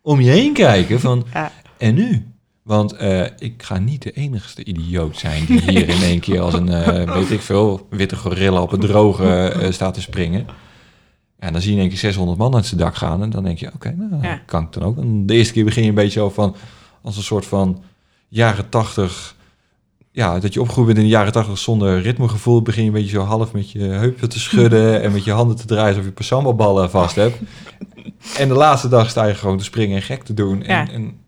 S1: om je heen kijken van,
S2: Ja.
S1: en nu? Want eh, ik ga niet de enigste idioot zijn die hier in één keer als een, eh, weet ik veel, witte gorilla op het droge eh, staat te springen. En dan zie je in één keer 600 man uit zijn dak gaan. En dan denk je, oké, nou,
S2: Ja.
S1: kan ik dan ook. En de eerste keer begin je een beetje zo van, als een soort van jaren tachtig... Ja, dat je opgegroeid bent in de jaren tachtig zonder ritmegevoel. Begin je een beetje zo half met je heupen te schudden... en met je handen te draaien alsof je pasambalballen vast hebt. En de laatste dag sta je gewoon te springen en gek te doen. En,
S2: Ja.
S1: en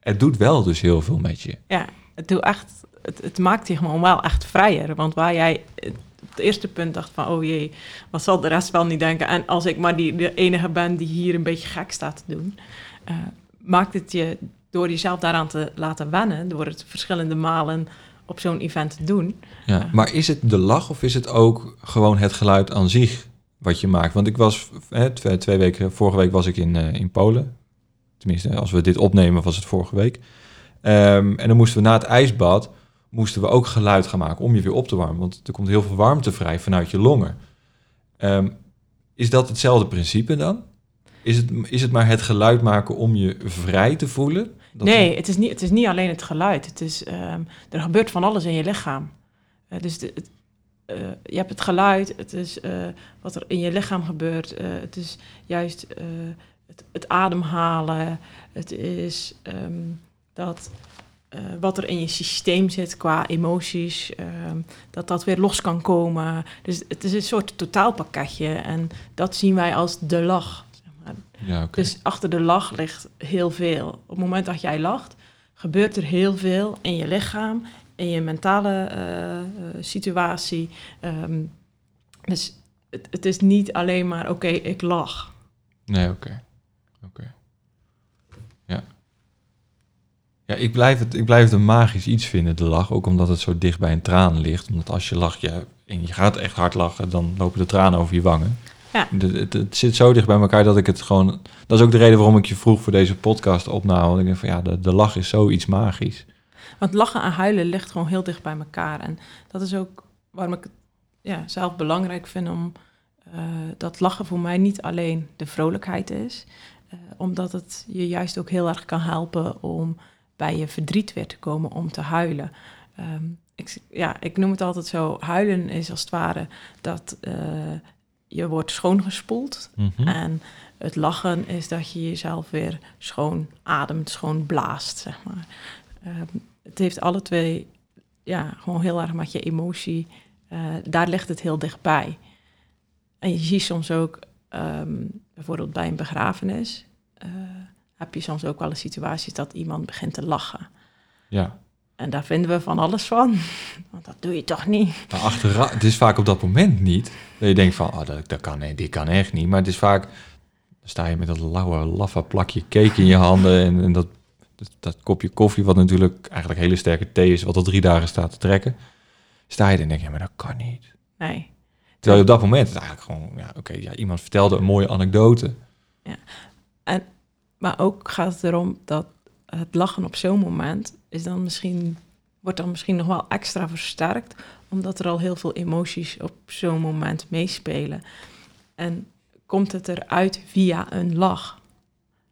S1: het doet wel dus heel veel met je.
S2: Ja, het, doet echt, het, het maakt je gewoon wel echt vrijer. Want waar jij op het eerste punt dacht van... oh jee, wat zal de rest wel niet denken? En als ik maar die, de enige ben die hier een beetje gek staat te doen... eh, maakt het je door jezelf daaraan te laten wennen... door het verschillende malen op zo'n event te doen...
S1: Ja, maar is het de lach of is het ook gewoon het geluid aan zich wat je maakt? Want ik was hè, twee, twee weken, vorige week was ik in, eh, in Polen. Tenminste, als we dit opnemen was het vorige week. Ehm, en dan moesten we na het ijsbad, moesten we ook geluid gaan maken om je weer op te warmen. Want er komt heel veel warmte vrij vanuit je longen. Ehm, is dat hetzelfde principe dan? Is het, is het maar het geluid maken om je vrij te voelen? Dat-
S2: nee, het is, niet, het is niet alleen het geluid. Het is, ehm, er gebeurt van alles in je lichaam. Eh, dus de, het, eh, je hebt het geluid, het is eh, wat er in je lichaam gebeurt. het is juist het, het ademhalen. Het is ehm, dat, wat er in je systeem zit qua emoties. ehm, dat dat weer los kan komen. Dus het is een soort totaalpakketje. En dat zien wij als de lach.
S1: Ja.
S2: Dus achter de lach ligt heel veel. Op het moment dat jij lacht, gebeurt er heel veel in je lichaam, in je mentale eh, eh, situatie. Ehm, dus het, het is niet alleen maar, oké, ik lach.
S1: Nee, oké. Oké. Ja. Ja, ik blijf, het, ik blijf het een magisch iets vinden, de lach. Ook omdat het zo dicht bij een traan ligt. Omdat als je lacht ja, en je gaat echt hard lachen, dan lopen de tranen over je wangen.
S2: Ja.
S1: Het, het zit zo dicht bij elkaar dat ik het gewoon... Dat is ook de reden waarom ik je vroeg voor deze podcast opname. Want ik denk van ja, de, de lach is zoiets magisch.
S2: Want lachen en huilen ligt gewoon heel dicht bij elkaar. En dat is ook waarom ik het ja, zelf belangrijk vind om eh, dat lachen voor mij niet alleen de vrolijkheid is. eh, omdat het je juist ook heel erg kan helpen om bij je verdriet weer te komen, om te huilen. Ehm, ik, ja, ik noem het altijd zo, huilen is als het ware dat eh, je wordt schoongespoeld.
S1: Mhm.
S2: En het lachen is dat je jezelf weer schoon ademt, schoon blaast, zeg maar. Ehm, het heeft alle twee, ja, gewoon heel erg met je emotie. eh, daar ligt het heel dichtbij. En je ziet soms ook, ehm, bijvoorbeeld bij een begrafenis, eh, heb je soms ook wel een situatie dat iemand begint te lachen.
S1: Ja.
S2: En daar vinden we van alles van. Want dat doe je toch niet?
S1: Maar achteraf, het is vaak op dat moment niet. Dat je denkt van, oh, dat, dat kan, dit kan echt niet. Maar het is vaak, dan sta je met dat lauwe, laffe plakje cake in je handen en, en dat, dat, dat kopje koffie, wat natuurlijk eigenlijk hele sterke thee is, wat al drie dagen staat te trekken. Sta je er en denk je, ja, maar dat kan niet.
S2: Nee.
S1: Terwijl je op dat moment het eigenlijk gewoon, ja, oké, ja, iemand vertelde een mooie anekdote.
S2: Maar ook gaat het erom dat het lachen op zo'n moment is dan misschien, wordt dan misschien nog wel extra versterkt, omdat er al heel veel emoties op zo'n moment meespelen. En komt het eruit via een lach.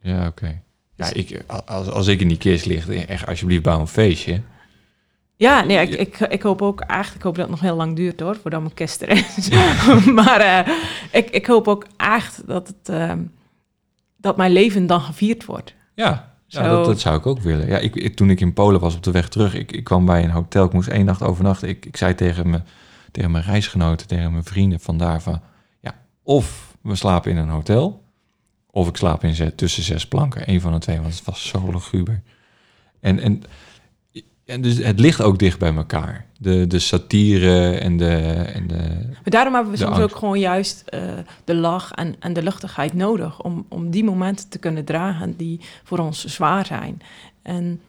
S1: Ja, oké. Ja,
S2: Dus-
S1: ik, als, als ik in die kist lig, echt alsjeblieft bouw een feestje.
S2: Ja, nee, ik, ik, ik hoop ook eigenlijk ik hoop dat het nog heel lang duurt hoor, voordat mijn kist er is. maar eh, ik, ik hoop ook echt dat, het, ehm, dat mijn leven dan gevierd wordt.
S1: Ja, ja dat, dat zou ik ook willen. Ja, ik, ik- toen ik in Polen was op de weg terug, ik, ik kwam bij een hotel, ik moest één nacht overnachten. Ik, ik zei tegen, me, tegen mijn reisgenoten, tegen mijn vrienden vandaar van, ja, of we slapen in een hotel, of ik slaap in tussen zes planken. Eén van de twee, want het was zo luguber. En, en, en dus het ligt ook dicht bij elkaar. De, de satire en de, en de...
S2: Maar daarom hebben we soms
S1: angst.
S2: ook gewoon juist eh, de lach en, en de luchtigheid nodig om, om die momenten te kunnen dragen die voor ons zwaar zijn. En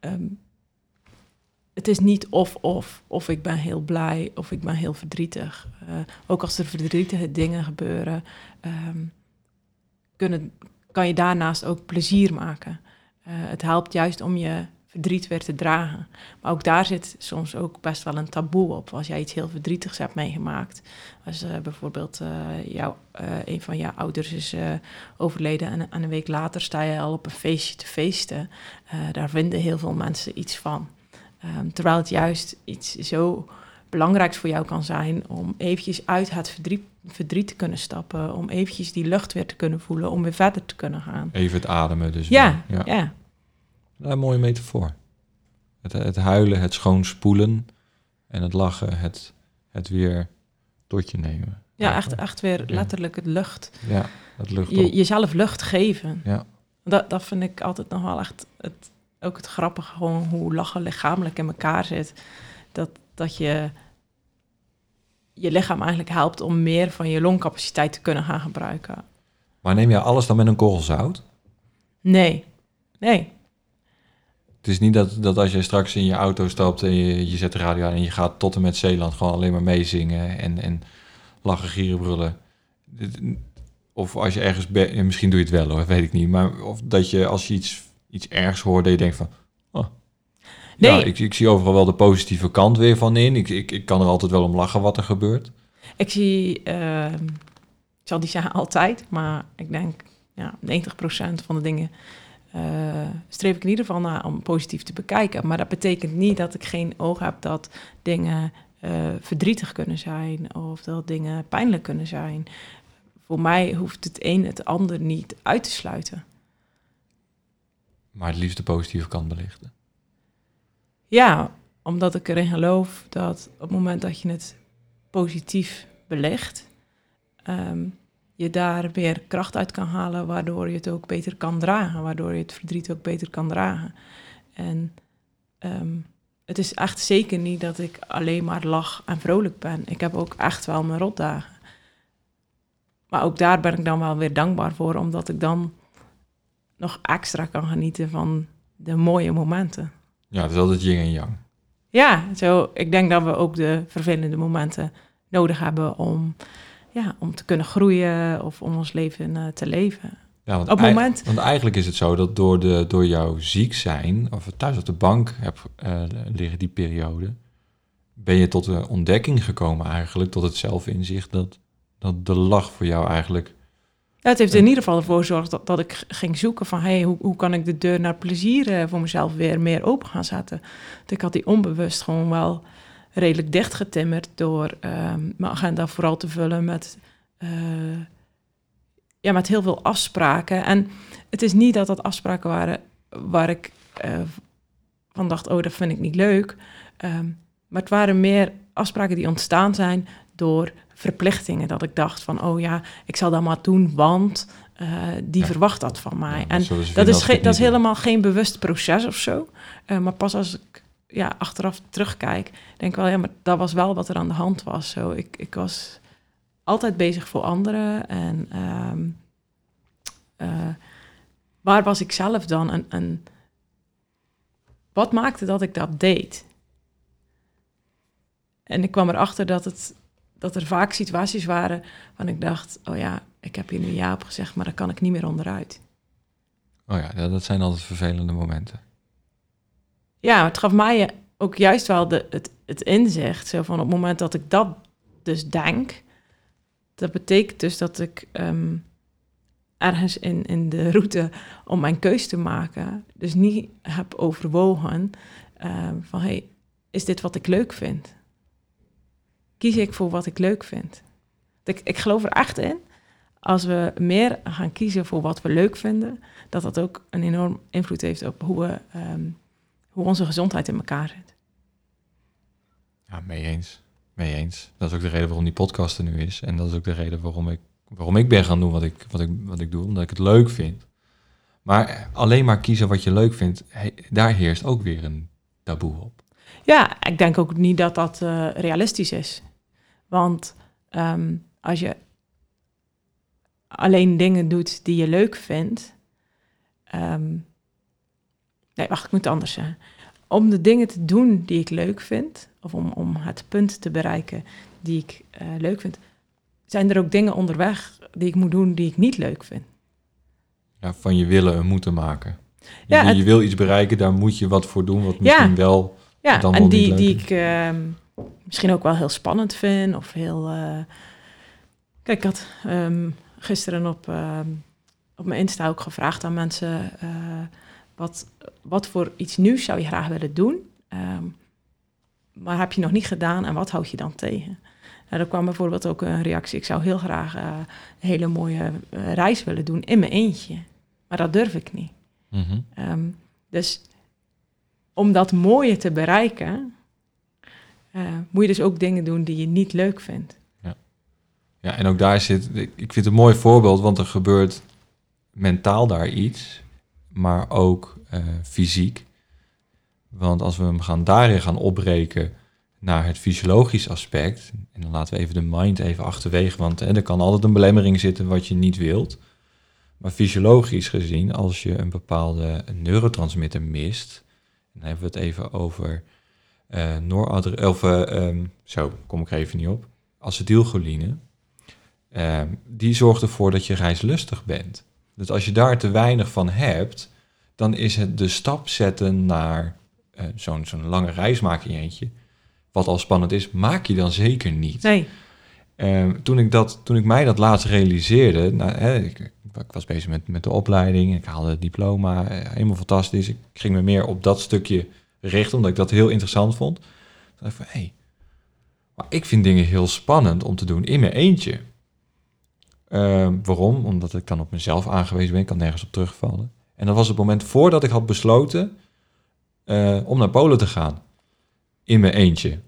S2: ehm, het is niet of-of, of ik ben heel blij of ik ben heel verdrietig. Eh, ook als er verdrietige dingen gebeuren, ehm, kunnen, kan je daarnaast ook plezier maken. Eh, het helpt juist om je verdriet weer te dragen. Maar ook daar zit soms ook best wel een taboe op. Als jij iets heel verdrietigs hebt meegemaakt. Als uh, bijvoorbeeld uh, jou, uh, een van jouw ouders is overleden en, en, een week later sta je al op een feestje te feesten. daar vinden heel veel mensen iets van. Um, terwijl het juist iets zo belangrijks voor jou kan zijn om eventjes uit het verdriet, verdriet te kunnen stappen, om eventjes die lucht weer te kunnen voelen, om weer verder te kunnen gaan.
S1: Even het ademen dus.
S2: Ja, ja. ja.
S1: Een mooie metafoor. Het, het huilen, het schoonspoelen en het lachen, het, het weer tot je nemen.
S2: Ja, echt, echt weer letterlijk het lucht.
S1: Ja, het lucht
S2: je, jezelf lucht geven.
S1: Ja.
S2: Dat, dat vind ik altijd nog wel echt het, ook het grappige, gewoon hoe lachen lichamelijk in elkaar zit. Dat, dat je je lichaam eigenlijk helpt om meer van je longcapaciteit te kunnen gaan gebruiken.
S1: Maar neem je alles dan met een korrel zout?
S2: Nee, nee.
S1: Het is niet dat, dat als je straks in je auto stapt en je, je zet de radio aan en je gaat tot en met Zeeland gewoon alleen maar meezingen en, en lachen, gieren, brullen. Of als je ergens, misschien doe je het wel hoor, weet ik niet. Maar of dat je als je iets, iets ergs hoort, dat je denkt van, oh, Nee. Ja, ik, ik, zie overal wel de positieve kant weer van in. Ik, ik, ik kan er altijd wel om lachen wat er gebeurt.
S2: Ik zie, uh, ik zal die zeggen altijd, maar ik denk ja, 90% van de dingen uh, streef ik in ieder geval naar om positief te bekijken. Maar dat betekent niet dat ik geen oog heb dat dingen uh, verdrietig kunnen zijn of dat dingen pijnlijk kunnen zijn. Voor mij hoeft het een het ander niet uit te sluiten.
S1: Maar het liefst de positieve kant belichten.
S2: Ja, omdat ik erin geloof dat op het moment dat je het positief belegt, um, je daar meer kracht uit kan halen, waardoor je het ook beter kan dragen, waardoor je het verdriet ook beter kan dragen. En um, het is echt zeker niet dat ik alleen maar lach en vrolijk ben. Ik heb ook echt wel mijn rotdagen. Maar ook daar ben ik dan wel weer dankbaar voor, omdat ik dan nog extra kan genieten van de mooie momenten.
S1: Ja, het is altijd yin en yang.
S2: Ja, zo, ik denk dat we ook de vervelende momenten nodig hebben om, ja, om te kunnen groeien of om ons leven uh, te leven.
S1: Ja, want, op moment... want eigenlijk is het zo dat door, de, door jouw ziek zijn, of thuis op de bank heb uh, liggen die periode, ben je tot de ontdekking gekomen eigenlijk, tot het zelfinzicht dat, dat de lach voor jou eigenlijk
S2: het heeft in ieder geval ervoor gezorgd dat, dat ik ging zoeken van... Hey, hoe, hoe kan ik de deur naar plezier uh, voor mezelf weer meer open gaan zetten. Want ik had die onbewust gewoon wel redelijk dichtgetimmerd... door uh, mijn agenda vooral te vullen met, uh, ja, met heel veel afspraken. En het is niet dat dat afspraken waren waar ik eh, van dacht... oh, dat vind ik niet leuk. Um, maar het waren meer afspraken die ontstaan zijn door verplichtingen. Dat ik dacht van, oh ja, ik zal dat maar doen, want uh, die verwacht dat van mij. en dat is, dat is helemaal geen bewust proces of zo. Maar pas als ik ja, achteraf terugkijk, denk ik wel, ja, maar dat was wel wat er aan de hand was. Zo, ik, ik was altijd bezig voor anderen. En um, uh, waar was ik zelf dan? En wat maakte dat ik dat deed? En ik kwam erachter dat het dat er vaak situaties waren waarvan ik dacht, oh ja, ik heb hier nu ja op gezegd, maar daar kan ik niet meer onderuit.
S1: Oh ja, dat zijn altijd vervelende momenten.
S2: Ja, het gaf mij ook juist wel de, het, het inzicht, zo van op het moment dat ik dat dus denk, dat betekent dus dat ik um, ergens in, in de route om mijn keus te maken, dus niet heb overwogen um, van, hey, is dit wat ik leuk vind? kies ik voor wat ik leuk vind. Ik, ik geloof er echt in, als we meer gaan kiezen voor wat we leuk vinden, dat dat ook een enorm invloed heeft op hoe, we, ehm, hoe onze gezondheid in elkaar zit.
S1: Ja, mee eens. Mee eens. Dat is ook de reden waarom die podcast er nu is. En dat is ook de reden waarom ik, waarom ik ben gaan doen wat ik, wat, ik, wat ik doe, omdat ik het leuk vind. Maar alleen maar kiezen wat je leuk vindt, daar heerst ook weer een taboe op.
S2: Ja, ik denk ook niet dat dat uh, realistisch is. Want um, als je alleen dingen doet die je leuk vindt. Um, nee, wacht, ik moet het anders zeggen. Om de dingen te doen die ik leuk vind, of om, om het punt te bereiken die ik uh, leuk vind, zijn er ook dingen onderweg die ik moet doen die ik niet leuk vind.
S1: Ja, van je willen en moeten maken. Je,
S2: Ja,
S1: je wil iets bereiken, daar moet je wat voor doen, wat misschien wel...
S2: Ja,
S1: dan
S2: en
S1: wel
S2: die, die ik ehm, misschien ook wel heel spannend vind. Of heel. eh, Kijk, ik had ehm, gisteren op, ehm, op mijn Insta ook gevraagd aan mensen. eh, wat, wat voor iets nieuws zou je graag willen doen? Ehm, maar heb je nog niet gedaan en wat houd je dan tegen? Nou, er kwam bijvoorbeeld ook een reactie. Ik zou heel graag eh, een hele mooie eh, reis willen doen in mijn eentje. Maar dat durf ik niet.
S1: Mhm.
S2: Ehm, dus om dat mooie te bereiken, eh, moet je dus ook dingen doen die je niet leuk vindt.
S1: Ja, en ook daar zit, ik ik vind het een mooi voorbeeld, want er gebeurt mentaal daar iets, maar ook eh, fysiek. Want als we hem gaan daarin gaan opbreken naar het fysiologisch aspect, en dan laten we even de mind even achterwege, want hè, er kan altijd een belemmering zitten wat je niet wilt. Maar fysiologisch gezien, als je een bepaalde neurotransmitter mist, dan hebben we het even over eh noradre- of eh, ehm, zo kom ik er even niet op, acetylcholine. Ehm, die zorgt ervoor dat je reislustig bent. Dus als je daar te weinig van hebt, dan is het de stap zetten naar eh, zo'n zo'n lange reis maken in je eentje, wat al spannend is, maak je dan zeker niet.
S2: Nee,
S1: Ehm, toen, ik dat, toen ik mij dat laatst realiseerde, nou, hè, ik, ik was bezig met, met de opleiding, ik haalde het diploma, eh, helemaal fantastisch. Ik ging me meer op dat stukje richten, omdat ik dat heel interessant vond. Toen dacht ik van, hé, maar ik vind dingen heel spannend om te doen in mijn eentje. Ehm, waarom? Omdat ik dan op mezelf aangewezen ben, ik kan nergens op terugvallen. En dat was het moment voordat ik had besloten eh, om naar Polen te gaan. In mijn eentje.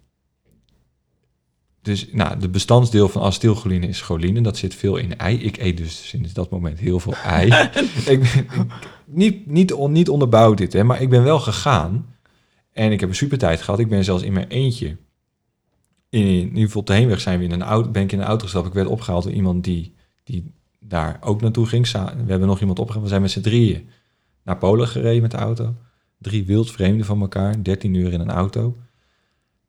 S1: Dus nou, de bestandsdeel van acetylcholine is choline. Dat zit veel in ei. Ik eet dus sinds dat moment heel veel ei. ik ben, ik- niet, niet, on, niet onderbouwd dit, hè, maar ik ben wel gegaan. En ik heb een super tijd gehad. Ik ben zelfs in mijn eentje. In, in ieder geval op de heenweg zijn we in een auto, ben ik in een auto gestapt. Ik werd opgehaald door iemand die, die daar ook naartoe ging. We hebben nog iemand opgehaald. We zijn met z'n drieën naar Polen gereden met de auto. Drie wildvreemden van elkaar. 13 uur in een auto.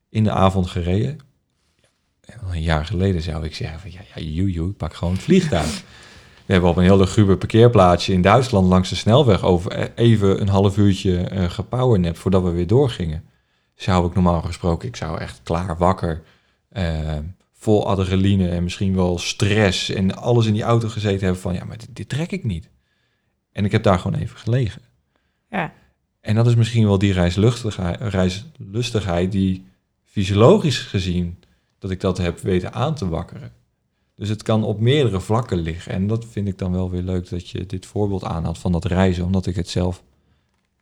S1: In de avond gereden. En een jaar geleden zou ik zeggen van ja, ja joe, joe, pak gewoon het vliegtuig. We hebben op een heel luguber parkeerplaatsje in Duitsland langs de snelweg over eh, even een half uurtje eh gepowernet voordat we weer doorgingen. Zou ik normaal gesproken, ik zou echt klaar wakker, eh, vol adrenaline en misschien wel stress en alles in die auto gezeten hebben van ja, maar dit, dit trek ik niet. En ik heb daar gewoon even gelegen.
S2: ja.
S1: En dat is misschien wel die reislustigheid, reislustigheid die fysiologisch gezien dat ik dat heb weten aan te wakkeren. Dus het kan op meerdere vlakken liggen. En dat vind ik dan wel weer leuk dat je dit voorbeeld aanhaalt van dat reizen, omdat ik het zelf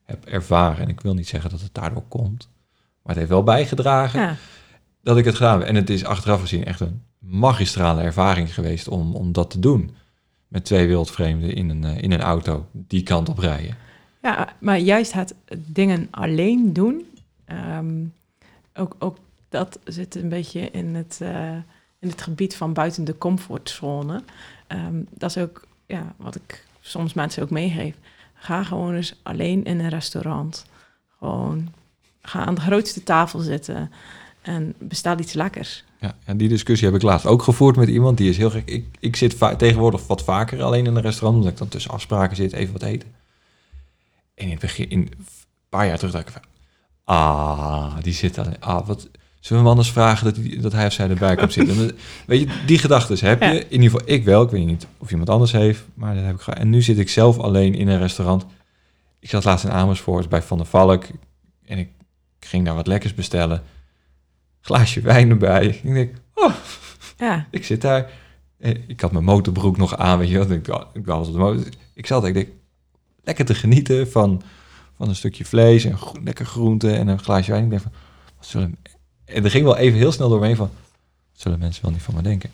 S1: heb ervaren. En ik wil niet zeggen dat het daardoor komt, maar het heeft wel bijgedragen
S2: ja.
S1: Dat ik het gedaan. En het is achteraf gezien echt een magistrale ervaring geweest om, om dat te doen. Met twee wildvreemden in een, eh, in een auto die kant op rijden.
S2: Ja, maar juist het dingen alleen doen, ehm, ook, ook dat zit een beetje in het, eh, in het gebied van buiten de comfortzone. Ehm, dat is ook ja, wat ik soms mensen ook meegeef. Ga gewoon eens alleen in een restaurant. Gewoon ga aan de grootste tafel zitten en bestel iets lekkers.
S1: Ja, en die discussie heb ik laatst ook gevoerd met iemand. Die is heel gek. Ik, ik zit va- tegenwoordig wat vaker alleen in een restaurant, omdat ik dan tussen afspraken zit, even wat eten. En in het begin, in, een paar jaar terug, dacht ik van, ah, die zit alleen. Ah, wat, zullen we hem anders vragen dat, hij- dat hij of zij erbij komt zitten? En, Weet je, die gedachten heb je.
S2: Ja.
S1: In ieder geval, ik wel. Ik weet niet of iemand anders heeft, maar dat heb ik gedaan. En nu zit ik zelf alleen in een restaurant. Ik zat laatst in Amersfoort bij Van der Valk. En ik ging daar wat lekkers bestellen. Glaasje wijn erbij. Ik denk, oh,
S2: Ja,
S1: ik zit daar. Eh, Ik had mijn motorbroek nog aan, weet je wel. Ik, ik was op de motor. Ik zat daar, ik denk, lekker te genieten van, van een stukje vlees en lekker groente en een glaasje wijn. Ik denk van, wat zullen... En er ging wel even heel snel door me heen van, wat zullen mensen wel niet van me denken?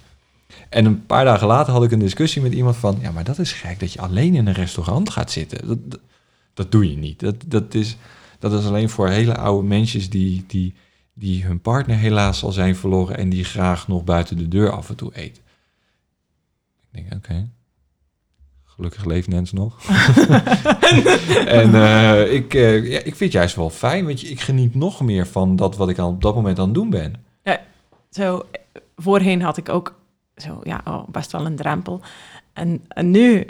S1: En een paar dagen later had ik een discussie met iemand van, ja, maar dat is gek dat je alleen in een restaurant gaat zitten. Dat, dat, dat doe je niet. Dat, dat, is, dat is alleen voor hele oude mensen die, die, die hun partner helaas al zijn verloren en die graag nog buiten de deur af en toe eten. Ik denk, oké. Gelukkig leeft Nens nog. en eh, ik, eh, ja, ik vind het juist wel fijn, want ik geniet nog meer van dat wat ik op dat moment aan het doen ben.
S2: zo eh, voorheen had ik ook zo, ja, oh, best wel een drempel. En, en nu,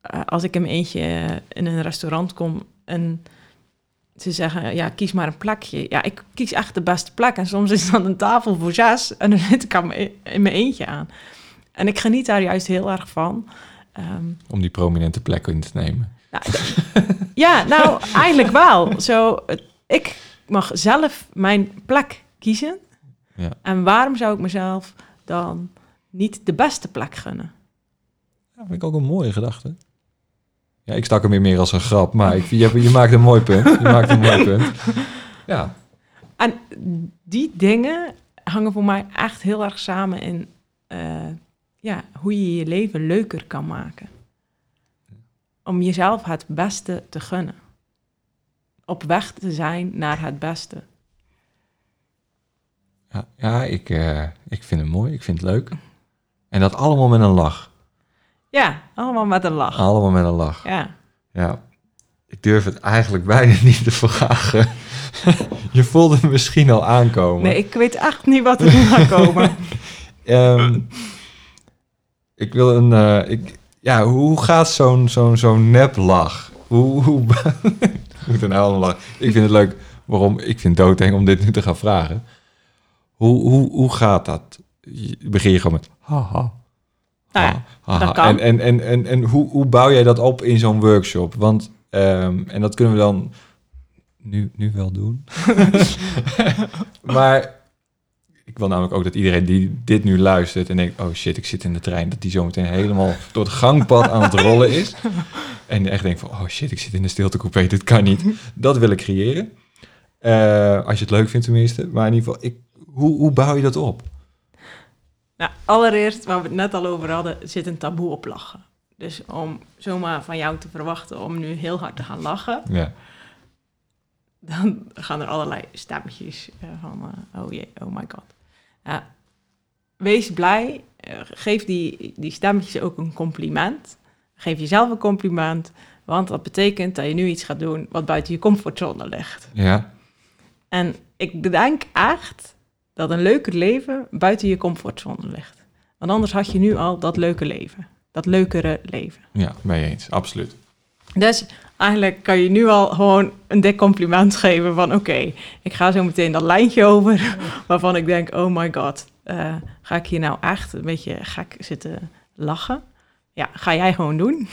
S2: eh, als ik mijn eentje in een restaurant kom en ze zeggen, ja, kies maar een plekje. Ja, ik kies echt de beste plek. En soms is dan een tafel voor zes en dan zit ik aan mijn, in mijn eentje aan. En ik geniet daar juist heel erg van. Ehm,
S1: Om die prominente plek in te nemen.
S2: nou, ja, nou, eigenlijk wel. Zo, ik mag zelf mijn plek kiezen.
S1: Ja.
S2: En waarom zou ik mezelf dan niet de beste plek gunnen?
S1: Ja, vind ik ook een mooie gedachte. Ja, ik stak hem weer meer als een grap, maar ik, je, je maakt een mooi punt. Je maakt een mooi punt. Ja,
S2: En die dingen hangen voor mij echt heel erg samen in eh, ja, hoe je je leven leuker kan maken. Om jezelf het beste te gunnen. Op weg te zijn naar het beste.
S1: ja, ja ik, eh, ik vind het mooi. Ik vind het leuk. En dat allemaal met een lach.
S2: Ja, allemaal met een lach.
S1: Allemaal met een lach.
S2: Ja.
S1: Ja, ik durf het eigenlijk bijna niet te vragen. je voelde hem misschien al aankomen.
S2: Nee, ik weet echt niet wat er gaat komen.
S1: Ehm, ik wil een... eh, ik, ja, hoe gaat zo'n zo'n zo'n neplach? Hoe... hoe ik moet er nou allemaal lachen. Ik vind het leuk. Waarom? Ik vind het doodeng om dit nu te gaan vragen. Hoe, hoe, hoe gaat dat? Je- Begin je gewoon met... Haha.
S2: Nou ja,
S1: haha.
S2: dat kan.
S1: En, en, en, en, en hoe, hoe bouw jij dat op in zo'n workshop? Want... ehm, en dat kunnen we dan nu, nu wel doen. maar ik wil namelijk ook dat iedereen die dit nu luistert en denkt... oh shit, ik zit in de trein... dat die zometeen helemaal door het gangpad aan het rollen is. En echt denkt van... oh shit, ik zit in de stiltecoupé, dit kan niet. Dat wil ik creëren. Eh, als je het leuk vindt tenminste. Maar in ieder geval, ik, hoe, hoe bouw je dat op?
S2: Nou, allereerst, waar we het net al over hadden, zit een taboe op lachen. Dus om zomaar van jou te verwachten om nu heel hard te gaan lachen,
S1: Ja,
S2: dan gaan er allerlei stemmetjes eh, van, eh, oh jee, oh my god. Wees blij, eh, geef die, die stemmetjes ook een compliment. Geef jezelf een compliment, want dat betekent dat je nu iets gaat doen wat buiten je comfortzone ligt.
S1: ja,
S2: En ik denk echt dat een leuker leven buiten je comfortzone ligt. Want anders had je nu al dat leuke leven. Dat leukere leven.
S1: ja, mee eens, absoluut.
S2: Dus eigenlijk kan je nu al gewoon een dik compliment geven van... oké, ik ga zo meteen dat lijntje over waarvan ik denk... oh my god, eh, ga ik hier nou echt een beetje gek zitten lachen? Ja, ga jij gewoon doen.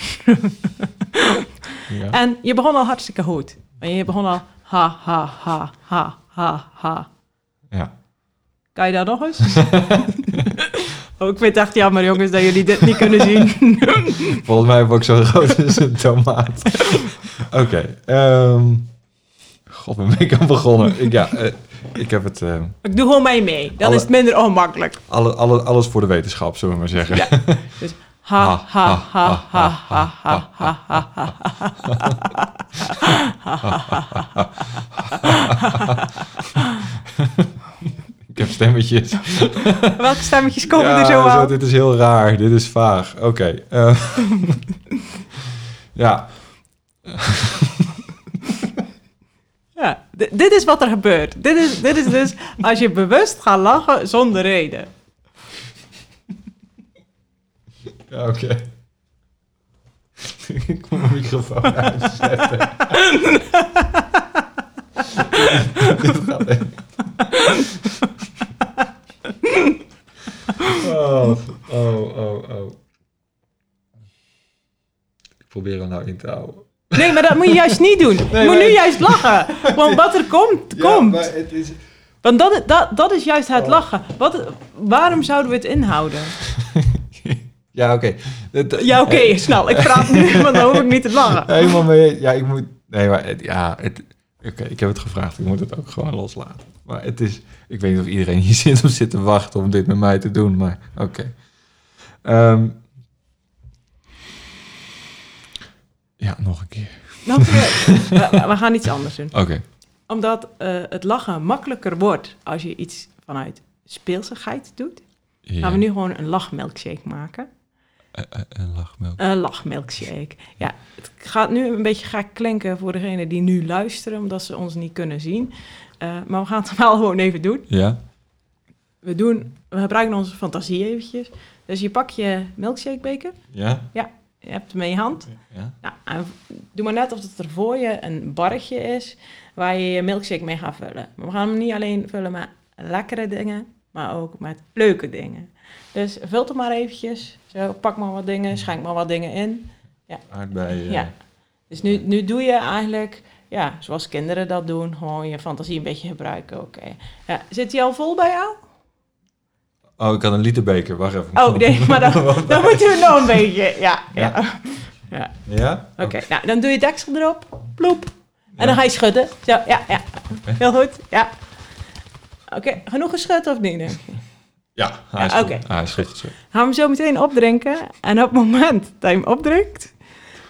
S1: Ja.
S2: En je begon al hartstikke goed. En je begon al ha, ha, ha, ha, ha, ha.
S1: ja.
S2: Kan je dat nog eens? oh, ik vind het echt jammer, jongens, dat jullie dit niet kunnen zien.
S1: Volgens mij heb ik ook zo groot als een tomaat. Oké. ehm, God, ben ik aan begonnen? Ik, ja, eh, ik heb het... eh,
S2: ik doe gewoon mee mee. Dan
S1: Alle-
S2: is het minder ongemakkelijk.
S1: alle, alle, alles voor de wetenschap, zullen we maar zeggen.
S2: Ja. Dus ha, ha, ha, ha, ha, ha, ha, ha, ha.
S1: Ik heb stemmetjes.
S2: Welke stemmetjes komen
S1: ja,
S2: er zo aan?
S1: Dit is heel raar. Dit is vaag. Oké. eh, ja.
S2: Ja, dit is wat er gebeurt. Dit is, dit is dus als je bewust gaat lachen zonder reden.
S1: Ja, oké. ik moet mijn microfoon uitzetten. Dit gaat echt- oh, oh, oh, oh. Ik probeer hem nou in te houden.
S2: Nee, maar dat moet je juist niet doen. je
S1: Nee,
S2: moet
S1: maar-
S2: nu juist lachen. Want wat er komt, komt.
S1: maar het is...
S2: Want dat, is- dat, dat is juist het
S1: Oh.
S2: lachen. Wat, waarom zouden we het inhouden?
S1: Ja, oké.
S2: Ja, oké, snel. Ik praat nu, want dan hoef ik niet te lachen.
S1: Helemaal mee. Ja, ik moet. Nee, maar het, ja, het, oké, ik heb het gevraagd. Ik moet het ook gewoon loslaten. Maar het is. Ik weet niet of iedereen hier zit of zit te wachten om dit met mij te doen, maar oké. Ehm, ja, nog een keer.
S2: Nou, we, gaan iets anders doen.
S1: Oké.
S2: Omdat eh, het lachen makkelijker wordt als je iets vanuit speelsigheid doet.
S1: Ja.
S2: Gaan we nu gewoon een lachmilkshake maken.
S1: Eh, eh, Een lachmelk.
S2: Een lachmilkshake. Ja, het gaat nu een beetje gek klinken voor degenen die nu luisteren, omdat ze ons niet kunnen zien. Eh, maar we gaan het wel gewoon even doen.
S1: Ja.
S2: We, doen, we gebruiken onze fantasie eventjes. Dus je pakt je milkshakebeker
S1: Ja.
S2: je hebt hem in je hand.
S1: Ja.
S2: Nou, en doe maar net of het er voor je een barretje is waar je je milkshake mee gaat vullen. Maar we gaan hem niet alleen vullen met lekkere dingen, maar ook met leuke dingen. Dus vul het maar eventjes. Zo, pak maar wat dingen, schenk maar wat dingen in.
S1: Aardbeien.
S2: Ja. Dus nu, nu doe je eigenlijk, ja, zoals kinderen dat doen, gewoon je fantasie een beetje gebruiken. Oké. Ja, zit hij al vol bij jou?
S1: Oh, ik had een literbeker. Wacht even.
S2: Oh nee, maar dan, dan moeten we nog een beetje. Ja, ja.
S1: Ja.
S2: ja.
S1: Ja?
S2: Oké, nou dan doe je deksel erop. Ploep. En
S1: Ja.
S2: dan ga je schudden. Zo, ja, ja. Heel goed. Ja. Oké, genoeg geschud of niet?
S1: Ja, hij is
S2: Ja.
S1: Ah, hij is goed. zo.
S2: Gaan we hem zo meteen opdrinken. En op het moment dat je hem opdrinkt,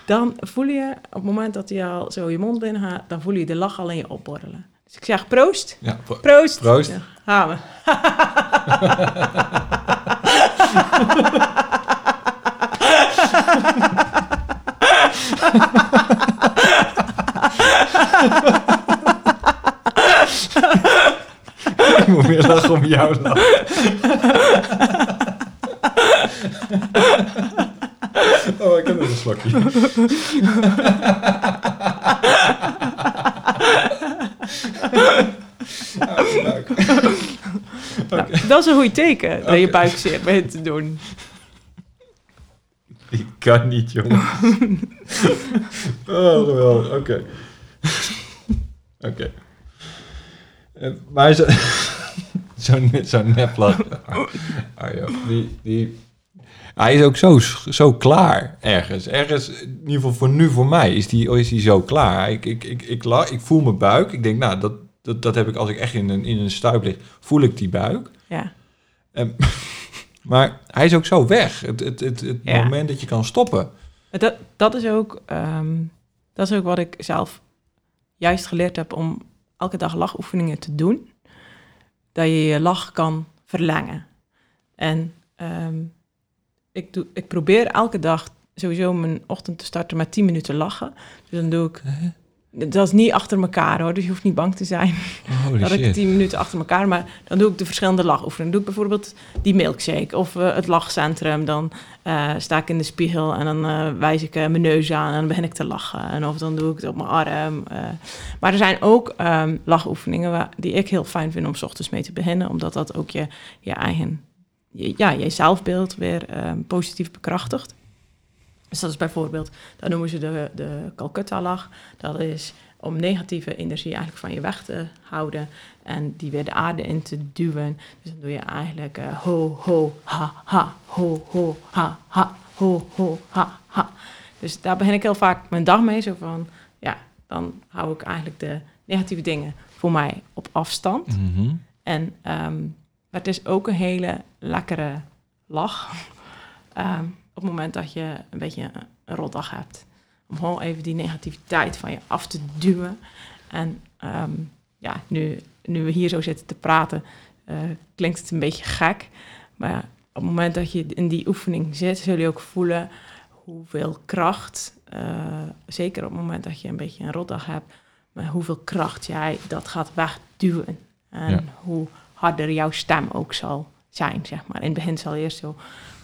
S2: dan voel je, op het moment dat hij al zo je mond binnen gaat, dan voel je de lach al in je opborrelen. Dus ik zeg proost.
S1: Ja, pro-
S2: Proost.
S1: Proost.
S2: Ja, gaan we.
S1: ik moet meer lachen om jou lach. oh, ik heb nog een slokje. Oh, leuk.
S2: Nou, dat is een goed teken, dat je buik zeer begint te doen.
S1: Ik kan niet, jongen. oh, geweldig. Oké. Oké. Eh, Maar zo... Zo'n zo lachen. Ah, die, die... Hij is ook zo, zo klaar ergens. Ergens, in ieder geval voor nu, voor mij, is die, is die zo klaar. Ik, ik, ik, ik, la- ik voel mijn buik. Ik denk, nou, dat, dat, dat heb ik als ik echt in een, in een stuip lig. Voel ik die buik.
S2: Ja,
S1: En, maar hij is ook zo weg. Het, het, het, het
S2: Ja.
S1: moment dat je kan stoppen.
S2: Dat, dat, is ook, ehm, dat is ook wat ik zelf juist geleerd heb om elke dag lachoefeningen te doen. Dat je je lach kan verlengen. En ehm, ik, doe, ik probeer elke dag sowieso mijn ochtend te starten met 10 minuten lachen. Dus dan doe ik... Dat is niet achter elkaar hoor, dus je hoeft niet bang te zijn.
S1: Holy
S2: dat ik
S1: shit.
S2: 10 minuten achter elkaar, maar dan doe ik de verschillende lachoefeningen. Doe ik bijvoorbeeld die milkshake of eh, het lachcentrum. Dan eh, sta ik in de spiegel en dan eh, wijs ik mijn neus aan en dan begin ik te lachen. En of dan doe ik het op mijn arm. Maar er zijn ook ehm, lachoefeningen waar, die ik heel fijn vind om 's ochtends mee te beginnen, omdat dat ook je, je eigen, je, ja, je zelfbeeld weer ehm, positief bekrachtigt. Dus dat is bijvoorbeeld, dat noemen ze de, de Calcutta-lach. Dat is om negatieve energie eigenlijk van je weg te houden en die weer de aarde in te duwen. Dus dan doe je eigenlijk eh, ho, ho, ha, ha, ho, ho, ha, ha, ho, ho, ha, ha. Dus daar begin ik heel vaak mijn dag mee, zo van, ja, dan hou ik eigenlijk de negatieve dingen voor mij op afstand.
S1: Mhm.
S2: En ehm, maar het is ook een hele lekkere lach. Ehm, op het moment dat je een beetje een, rotdag hebt. Om gewoon even die negativiteit van je af te duwen. En ehm, ja, nu, nu we hier zo zitten te praten, eh, klinkt het een beetje gek. Maar op het moment dat je in die oefening zit, zul je ook voelen hoeveel kracht, eh, zeker op het moment dat je een beetje een rotdag hebt, maar hoeveel kracht jij dat gaat wegduwen. En
S1: Ja.
S2: hoe harder jouw stem ook zal zijn, zeg maar. In het begin zal eerst zo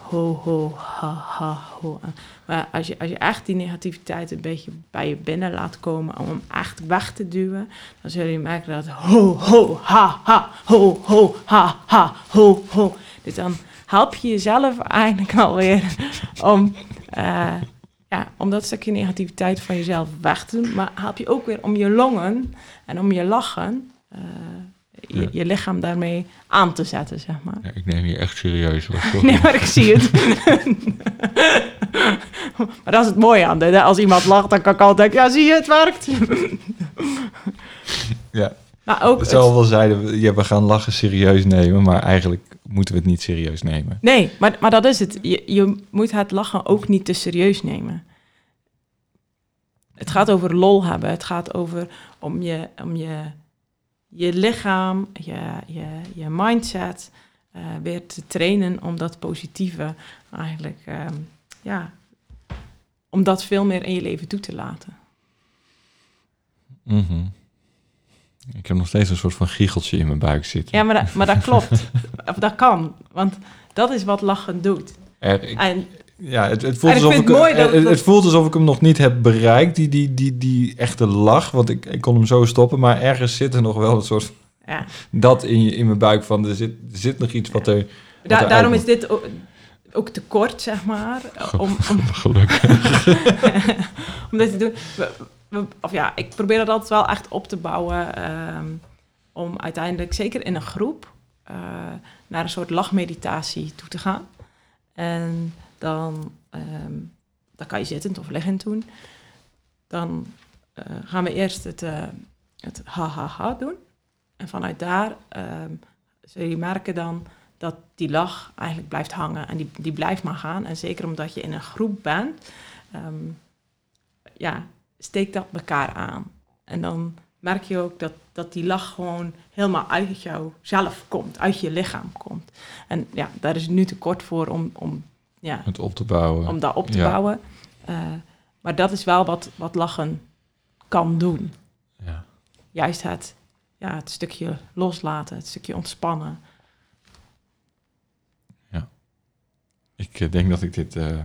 S2: ho, ho, ha, ha, ho. Maar als je, als je echt die negativiteit een beetje bij je binnen laat komen om hem echt weg te duwen, dan zul je merken dat ho, ho, ha, ha, ho, ho, ha, ha, ho, ho. Dus dan help je jezelf eigenlijk alweer om, eh, ja, om dat stukje negativiteit van jezelf weg te doen. Maar help je ook weer om je longen en om je lachen, eh, je,
S1: Ja.
S2: je lichaam daarmee aan te zetten, zeg maar.
S1: Ja, ik neem je echt serieus. hoor.
S2: Nee, maar ik zie het. maar dat is het mooie aan hè. Als iemand lacht, dan kan ik altijd... Ja, zie je, het werkt.
S1: Ja,
S2: maar ook...
S1: het zal wel zeiden, we- ja, we gaan lachen serieus nemen, maar eigenlijk moeten we het niet serieus nemen.
S2: Nee, maar, maar dat is het. Je, je moet het lachen ook niet te serieus nemen. Het gaat over lol hebben. Het gaat over om je, om je, je lichaam, je, je, je mindset eh, weer te trainen om dat positieve eigenlijk, ehm, ja, om dat veel meer in je leven toe te laten.
S1: Mhm. Ik heb nog steeds een soort van giecheltje in mijn buik zitten.
S2: Ja, maar dat, maar dat klopt. of dat kan. Want dat is wat lachen doet.
S1: Er, ik,
S2: En
S1: ja, het, het, voelt alsof ik,
S2: het mooi dat-
S1: het,
S2: dat-
S1: het voelt alsof ik hem nog niet heb bereikt, die, die, die, die echte lach. Want ik, ik kon hem zo stoppen, maar ergens zit er nog wel een soort
S2: Ja.
S1: dat in, je, in mijn buik van, er zit, er zit nog iets wat er... Wat
S2: Da-
S1: er
S2: daarom is dit ook, ook te kort, zeg maar, om, om,
S1: Gelukkig.
S2: om dit te doen. We- we- of ja, ik probeer dat altijd wel echt op te bouwen. ehm, om uiteindelijk, zeker in een groep, eh, naar een soort lachmeditatie toe te gaan. En dan, ehm, kan je zittend of liggend doen. Dan eh, gaan we eerst het, eh het ha-ha-ha doen. En vanuit daar ehm, zul je merken dan dat die lach eigenlijk blijft hangen. En die, die blijft maar gaan. En zeker omdat je in een groep bent, ehm, ja, steekt dat elkaar aan. En dan merk je ook dat, dat die lach gewoon helemaal uit jou zelf komt, uit je lichaam komt. En ja, daar is nu te kort voor om, om, ja,
S1: Het op te bouwen.
S2: om dat op te
S1: Ja.
S2: bouwen. Eh, maar dat is wel wat, wat lachen kan doen.
S1: Ja.
S2: Juist het, ja, het stukje loslaten, het stukje ontspannen.
S1: Ik eh, denk dat ik dit eh,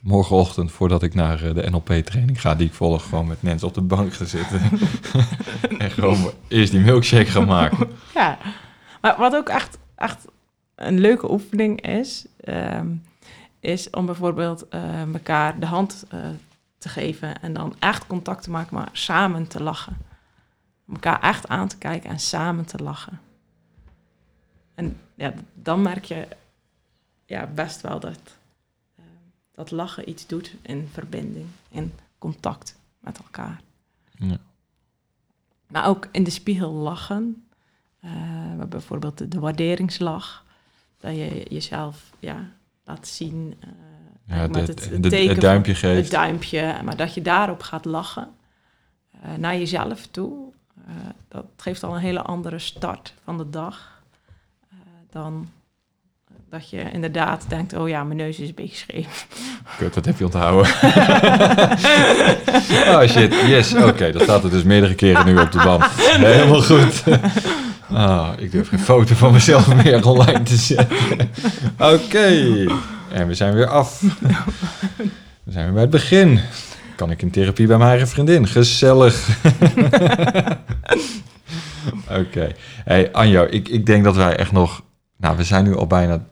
S1: morgenochtend, voordat ik naar de NLP-training ga, die ik volg, gewoon met mensen op de bank ga zitten. en gewoon eerst die milkshake gaan maken.
S2: Ja, maar wat ook echt, echt een leuke oefening is, ehm, is om bijvoorbeeld eh, elkaar de hand eh, te geven en dan echt contact te maken, maar samen te lachen. Om elkaar echt aan te kijken en samen te lachen. En ja, dan merk je ja, best wel dat, eh, dat lachen iets doet in verbinding, in contact met elkaar.
S1: Ja.
S2: Maar ook in de spiegel lachen. Bijvoorbeeld de, de waarderingslach. Dat je jezelf ja, laat zien. eh,
S1: Ja, de-
S2: het, het
S1: het
S2: teken
S1: duimpje
S2: Het
S1: geeft.
S2: duimpje. Maar dat je daarop gaat lachen. eh, naar jezelf toe. eh, dat geeft al een hele andere start van de dag. dan dat je inderdaad denkt, oh ja, mijn neus is een beetje scheef.
S1: Kut, dat heb je onthouden. oh shit, yes. Oké, dat staat er dus meerdere keren nu op de band. Helemaal goed. Ah, ik durf geen foto van mezelf meer online te zetten. Oké, en we zijn weer af. We zijn weer bij het begin. Kan ik in therapie bij mijn eigen vriendin? Gezellig. Oké. Hey Anjo, ik, ik denk dat wij echt nog... Nou, we zijn nu al bijna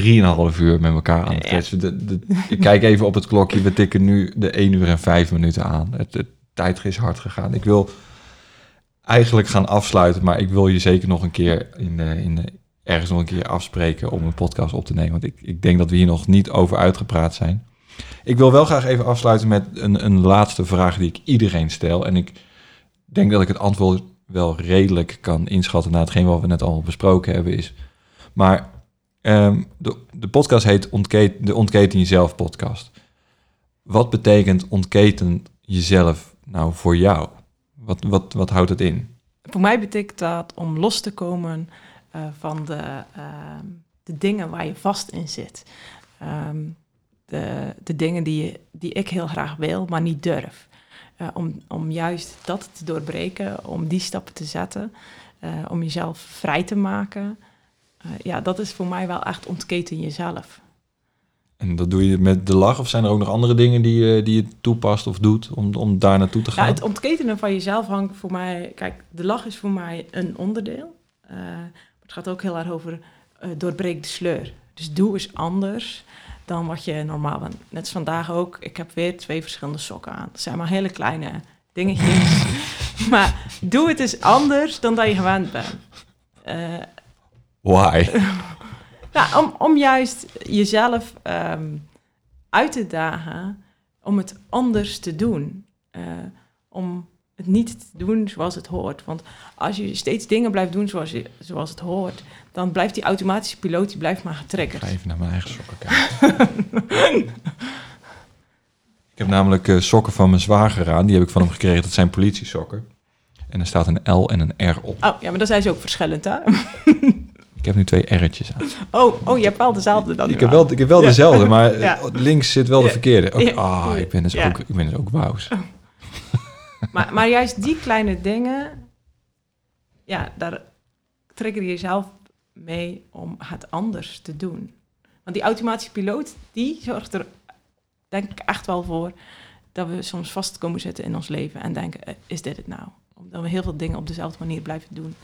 S1: 3,5 uur met elkaar aan het
S2: Ja.
S1: kletsen. De, de, ik kijk even op het klokje. We tikken nu de 1 uur en 5 minuten aan. Het, de tijd is hard gegaan. Ik wil eigenlijk gaan afsluiten, maar ik wil je zeker nog een keer in, de, in ergens nog een keer afspreken om een podcast op te nemen. Want ik, ik denk dat we hier nog niet over uitgepraat zijn. Ik wil wel graag even afsluiten met een, een laatste vraag die ik iedereen stel. En ik denk dat ik het antwoord wel redelijk kan inschatten na hetgeen wat we net al besproken hebben. Is, maar ehm, de, de podcast heet Ontketen, de Ontketen Jezelf podcast. Wat betekent ontketen jezelf nou voor jou? Wat, wat, wat houdt het in?
S2: Voor mij betekent dat om los te komen eh, van de, ehm, de dingen waar je vast in zit. Ehm, de, de dingen die, die ik heel graag wil, maar niet durf. Eh, om, om juist dat te doorbreken, om die stappen te zetten, eh, om jezelf vrij te maken. Ja, dat is voor mij wel echt ontketen jezelf.
S1: En dat doe je met de lach? Of zijn er ook nog andere dingen die, je- die je toepast of doet om, om daar naartoe te
S2: Ja,
S1: gaan?
S2: het ontketenen van jezelf hangt voor mij... Kijk, de lach is voor mij een onderdeel. Eh, het gaat ook heel erg over eh doorbreek de sleur. Dus doe eens anders dan wat je normaal bent. Net als vandaag ook. Ik heb weer twee verschillende sokken aan. Dat zijn maar hele kleine dingetjes. maar doe het eens anders dan dat je gewend bent. Eh,
S1: Why?
S2: nou, om, om juist jezelf ehm, uit te dagen om het anders te doen. Eh, om het niet te doen zoals het hoort. Want als je steeds dingen blijft doen zoals, je, zoals het hoort, dan blijft die automatische piloot die blijft maar
S1: Ik
S2: getriggerd.
S1: ga even naar mijn eigen sokken kijken. ik heb namelijk eh, sokken van mijn zwager aan. Die heb ik van hem gekregen. Dat zijn politiesokken. En er staat een L en een R op.
S2: Oh ja, maar dan zijn ze ook verschillend, hè?
S1: Ik heb nu twee R'tjes aan.
S2: Oh, oh je hebt wel dezelfde dan.
S1: Ik heb wel, ik heb wel
S2: Ja.
S1: dezelfde, maar
S2: Ja.
S1: links zit wel de verkeerde.
S2: Ja.
S1: ah, ik ben dus ook, ik ben dus ook wauws.
S2: Maar, maar juist die kleine dingen, ja, daar trigger je jezelf mee om het anders te doen. Want die automatische piloot, die zorgt er denk ik echt wel voor dat we soms vast komen zitten in ons leven en denken, eh, is dit het nou? Omdat we heel veel dingen op dezelfde manier blijven doen.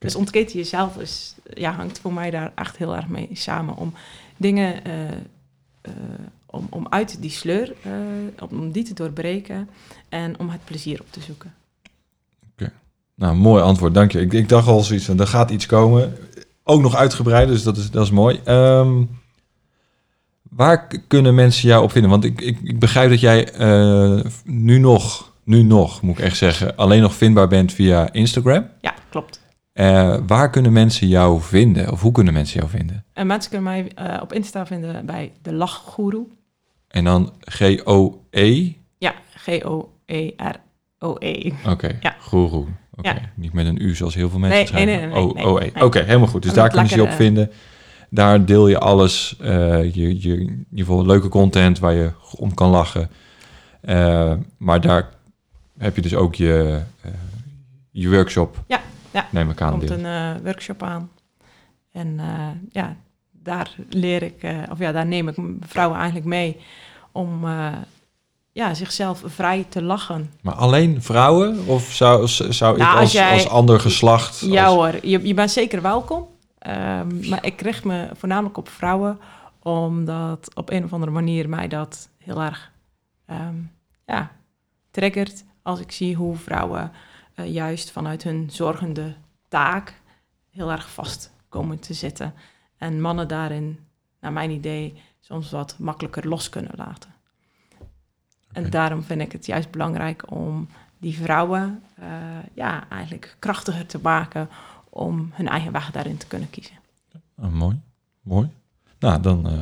S1: Oké.
S2: Dus ontketen jezelf is, ja, hangt voor mij daar echt heel erg mee samen. Om dingen, eh, eh, om, om uit die sleur, eh, om die te doorbreken en om het plezier op te zoeken.
S1: Nou, mooi antwoord, dank je. Ik, ik dacht al zoiets van, er gaat iets komen. Ook nog uitgebreid, dus dat is, dat is mooi. Ehm, waar kunnen mensen jou op vinden? Want ik, ik, ik begrijp dat jij nu nog, nu nog, moet ik echt zeggen, alleen nog vindbaar bent via Instagram.
S2: Ja, klopt.
S1: Eh, waar kunnen mensen jou vinden? Of hoe kunnen mensen jou vinden?
S2: En mensen kunnen mij eh, op Insta vinden bij de Lachgoeroe.
S1: En dan G-O-E?
S2: Ja, G-O-E-R-O-E.
S1: Oké,
S2: Ja.
S1: Guru. Oké,
S2: Ja.
S1: niet met een U zoals heel veel mensen
S2: Nee,
S1: schrijven.
S2: nee, nee, nee,
S1: O-
S2: nee.
S1: Oké, helemaal goed. Dus daar kunnen ze je op vinden. Daar deel je alles. eh, je, je, in ieder geval leuke content waar je om kan lachen. Eh, maar daar heb je dus ook je, eh, je workshop.
S2: Ja, ja.
S1: Neem ik aan.
S2: komt
S1: deel.
S2: een eh, workshop aan. En eh, ja, daar leer ik, eh, of ja, daar neem ik vrouwen eigenlijk mee om ja, zichzelf vrij te lachen.
S1: Maar alleen vrouwen? Of zou, zou ik
S2: Nou,
S1: als,
S2: als jij-
S1: als ander geslacht...
S2: Ja
S1: als-
S2: hoor, je, je bent zeker welkom. Ehm, maar ik richt me voornamelijk op vrouwen, omdat op een of andere manier mij dat heel erg ehm, ja, triggert. Als ik zie hoe vrouwen eh, juist vanuit hun zorgende taak heel erg vast komen te zitten. En mannen daarin, naar mijn idee, soms wat makkelijker los kunnen laten. En daarom vind ik het juist belangrijk om die vrouwen eh, ja, eigenlijk krachtiger te maken om hun eigen weg daarin te kunnen kiezen.
S1: Ah, mooi, mooi. Nou, dan eh,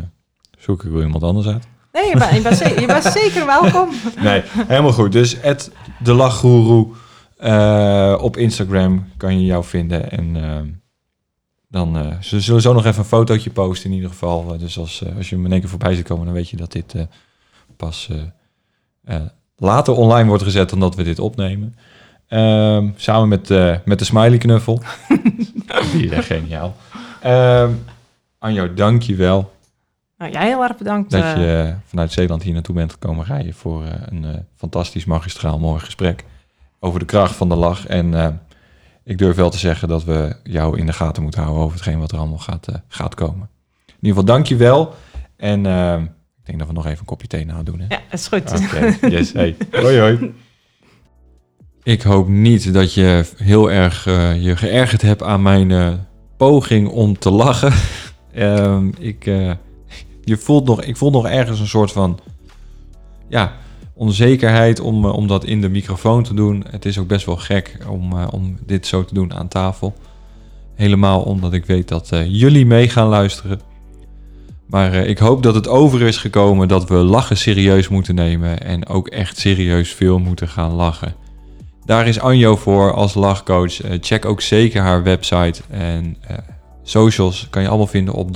S1: zoek ik wel iemand anders uit.
S2: Nee, je bent, je bent, zeker, je bent zeker welkom.
S1: Nee, helemaal goed. Dus het de lachgoeroe eh, op Instagram kan je jou vinden. En eh, dan eh, ze zullen zo nog even een fotootje posten in ieder geval. Eh, dus als, als je hem in één keer voorbij ziet komen, dan weet je dat dit pas later online wordt gezet dan dat we dit opnemen. Ehm, samen met, met de smiley knuffel. Die is echt geniaal. Ehm Anjo, dank je wel
S2: Nou, jij heel erg bedankt.
S1: dat je vanuit Zeeland hier naartoe bent gekomen rijden voor een fantastisch, magistraal, mooi gesprek over de kracht van de lach. En eh, ik durf wel te zeggen dat we jou in de gaten moeten houden over hetgeen wat er allemaal gaat, eh, gaat komen. In ieder geval, dank je wel. En eh, ik denk dat we nog even een kopje thee na doen. Hè?
S2: Ja, dat is goed.
S1: Yes, hey. Hoi, hoi. Ik hoop niet dat je heel erg je geërgerd hebt aan mijn poging om te lachen. Ehm, ik, je voelt nog, ik voel nog ergens een soort van ja, onzekerheid om, eh, om dat in de microfoon te doen. Het is ook best wel gek om, eh, om dit zo te doen aan tafel. Helemaal omdat ik weet dat eh, jullie mee gaan luisteren. Maar ik hoop dat het over is gekomen dat we lachen serieus moeten nemen en ook echt serieus veel moeten gaan lachen. Daar is Anjo voor als lachcoach. Check ook zeker haar website en eh, socials kan je allemaal vinden op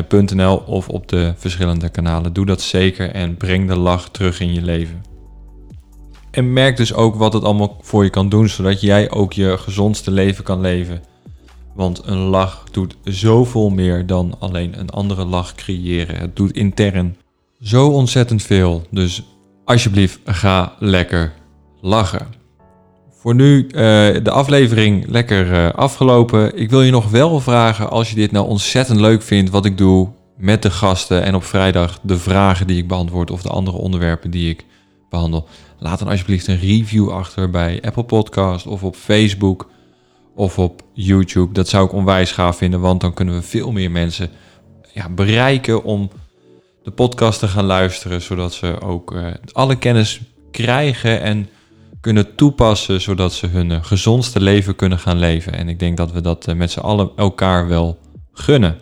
S1: delachguru.nl of op de verschillende kanalen. Doe dat zeker en breng de lach terug in je leven. En merk dus ook wat het allemaal voor je kan doen, zodat jij ook je gezondste leven kan leven. Want een lach doet zoveel meer dan alleen een andere lach creëren. Het doet intern zo ontzettend veel. Dus alsjeblieft, ga lekker lachen. Voor nu eh, de aflevering lekker eh, afgelopen. Ik wil je nog wel vragen, als je dit nou ontzettend leuk vindt wat ik doe met de gasten en op vrijdag de vragen die ik beantwoord of de andere onderwerpen die ik behandel. Laat dan alsjeblieft een review achter bij Apple Podcast of op Facebook of op YouTube. Dat zou ik onwijs gaaf vinden, want dan kunnen we veel meer mensen ja, bereiken om de podcast te gaan luisteren, zodat ze ook eh, alle kennis krijgen en kunnen toepassen, zodat ze hun eh, gezondste leven kunnen gaan leven. En ik denk dat we dat eh, met z'n allen elkaar wel gunnen.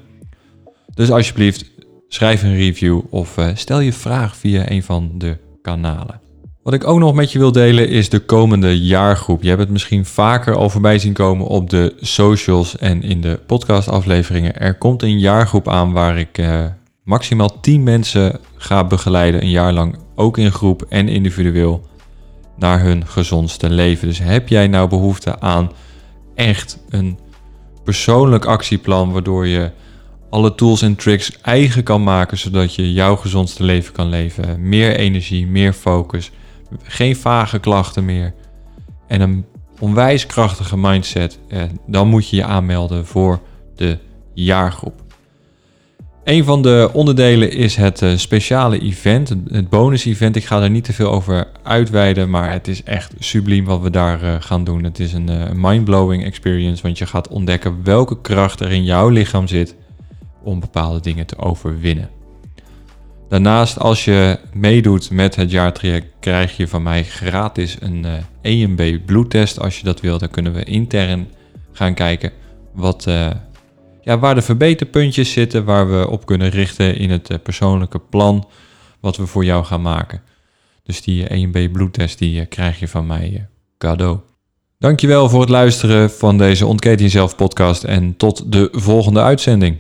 S1: Dus alsjeblieft, schrijf een review of eh, stel je vraag via een van de kanalen. Wat ik ook nog met je wil delen is de komende jaargroep. Je hebt het misschien vaker al voorbij zien komen op de socials en in de podcastafleveringen. Er komt een jaargroep aan waar ik eh, maximaal 10 mensen ga begeleiden, een jaar lang, ook in groep en individueel, naar hun gezondste leven. Dus heb jij nou behoefte aan echt een persoonlijk actieplan waardoor je alle tools en tricks eigen kan maken zodat je jouw gezondste leven kan leven. Meer energie, meer focus, geen vage klachten meer en een onwijs krachtige mindset. Dan moet je je aanmelden voor de jaargroep. Een van de onderdelen is het uh, speciale event, het bonus-event. Ik ga daar niet te veel over uitweiden, maar het is echt subliem wat we daar uh, gaan doen. Het is een uh, mind-blowing experience, want je gaat ontdekken welke kracht er in jouw lichaam zit om bepaalde dingen te overwinnen. Daarnaast, als je meedoet met het jaartraject, krijg je van mij gratis een EMB bloedtest. Als je dat wil, dan kunnen we intern gaan kijken wat ja, waar de verbeterpuntjes zitten, waar we op kunnen richten in het eh, persoonlijke plan wat we voor jou gaan maken. Dus die EMB eh, bloedtest die eh, krijg je van mij cadeau. Dankjewel voor het luisteren van deze Ontketen Jezelf podcast en tot de volgende uitzending.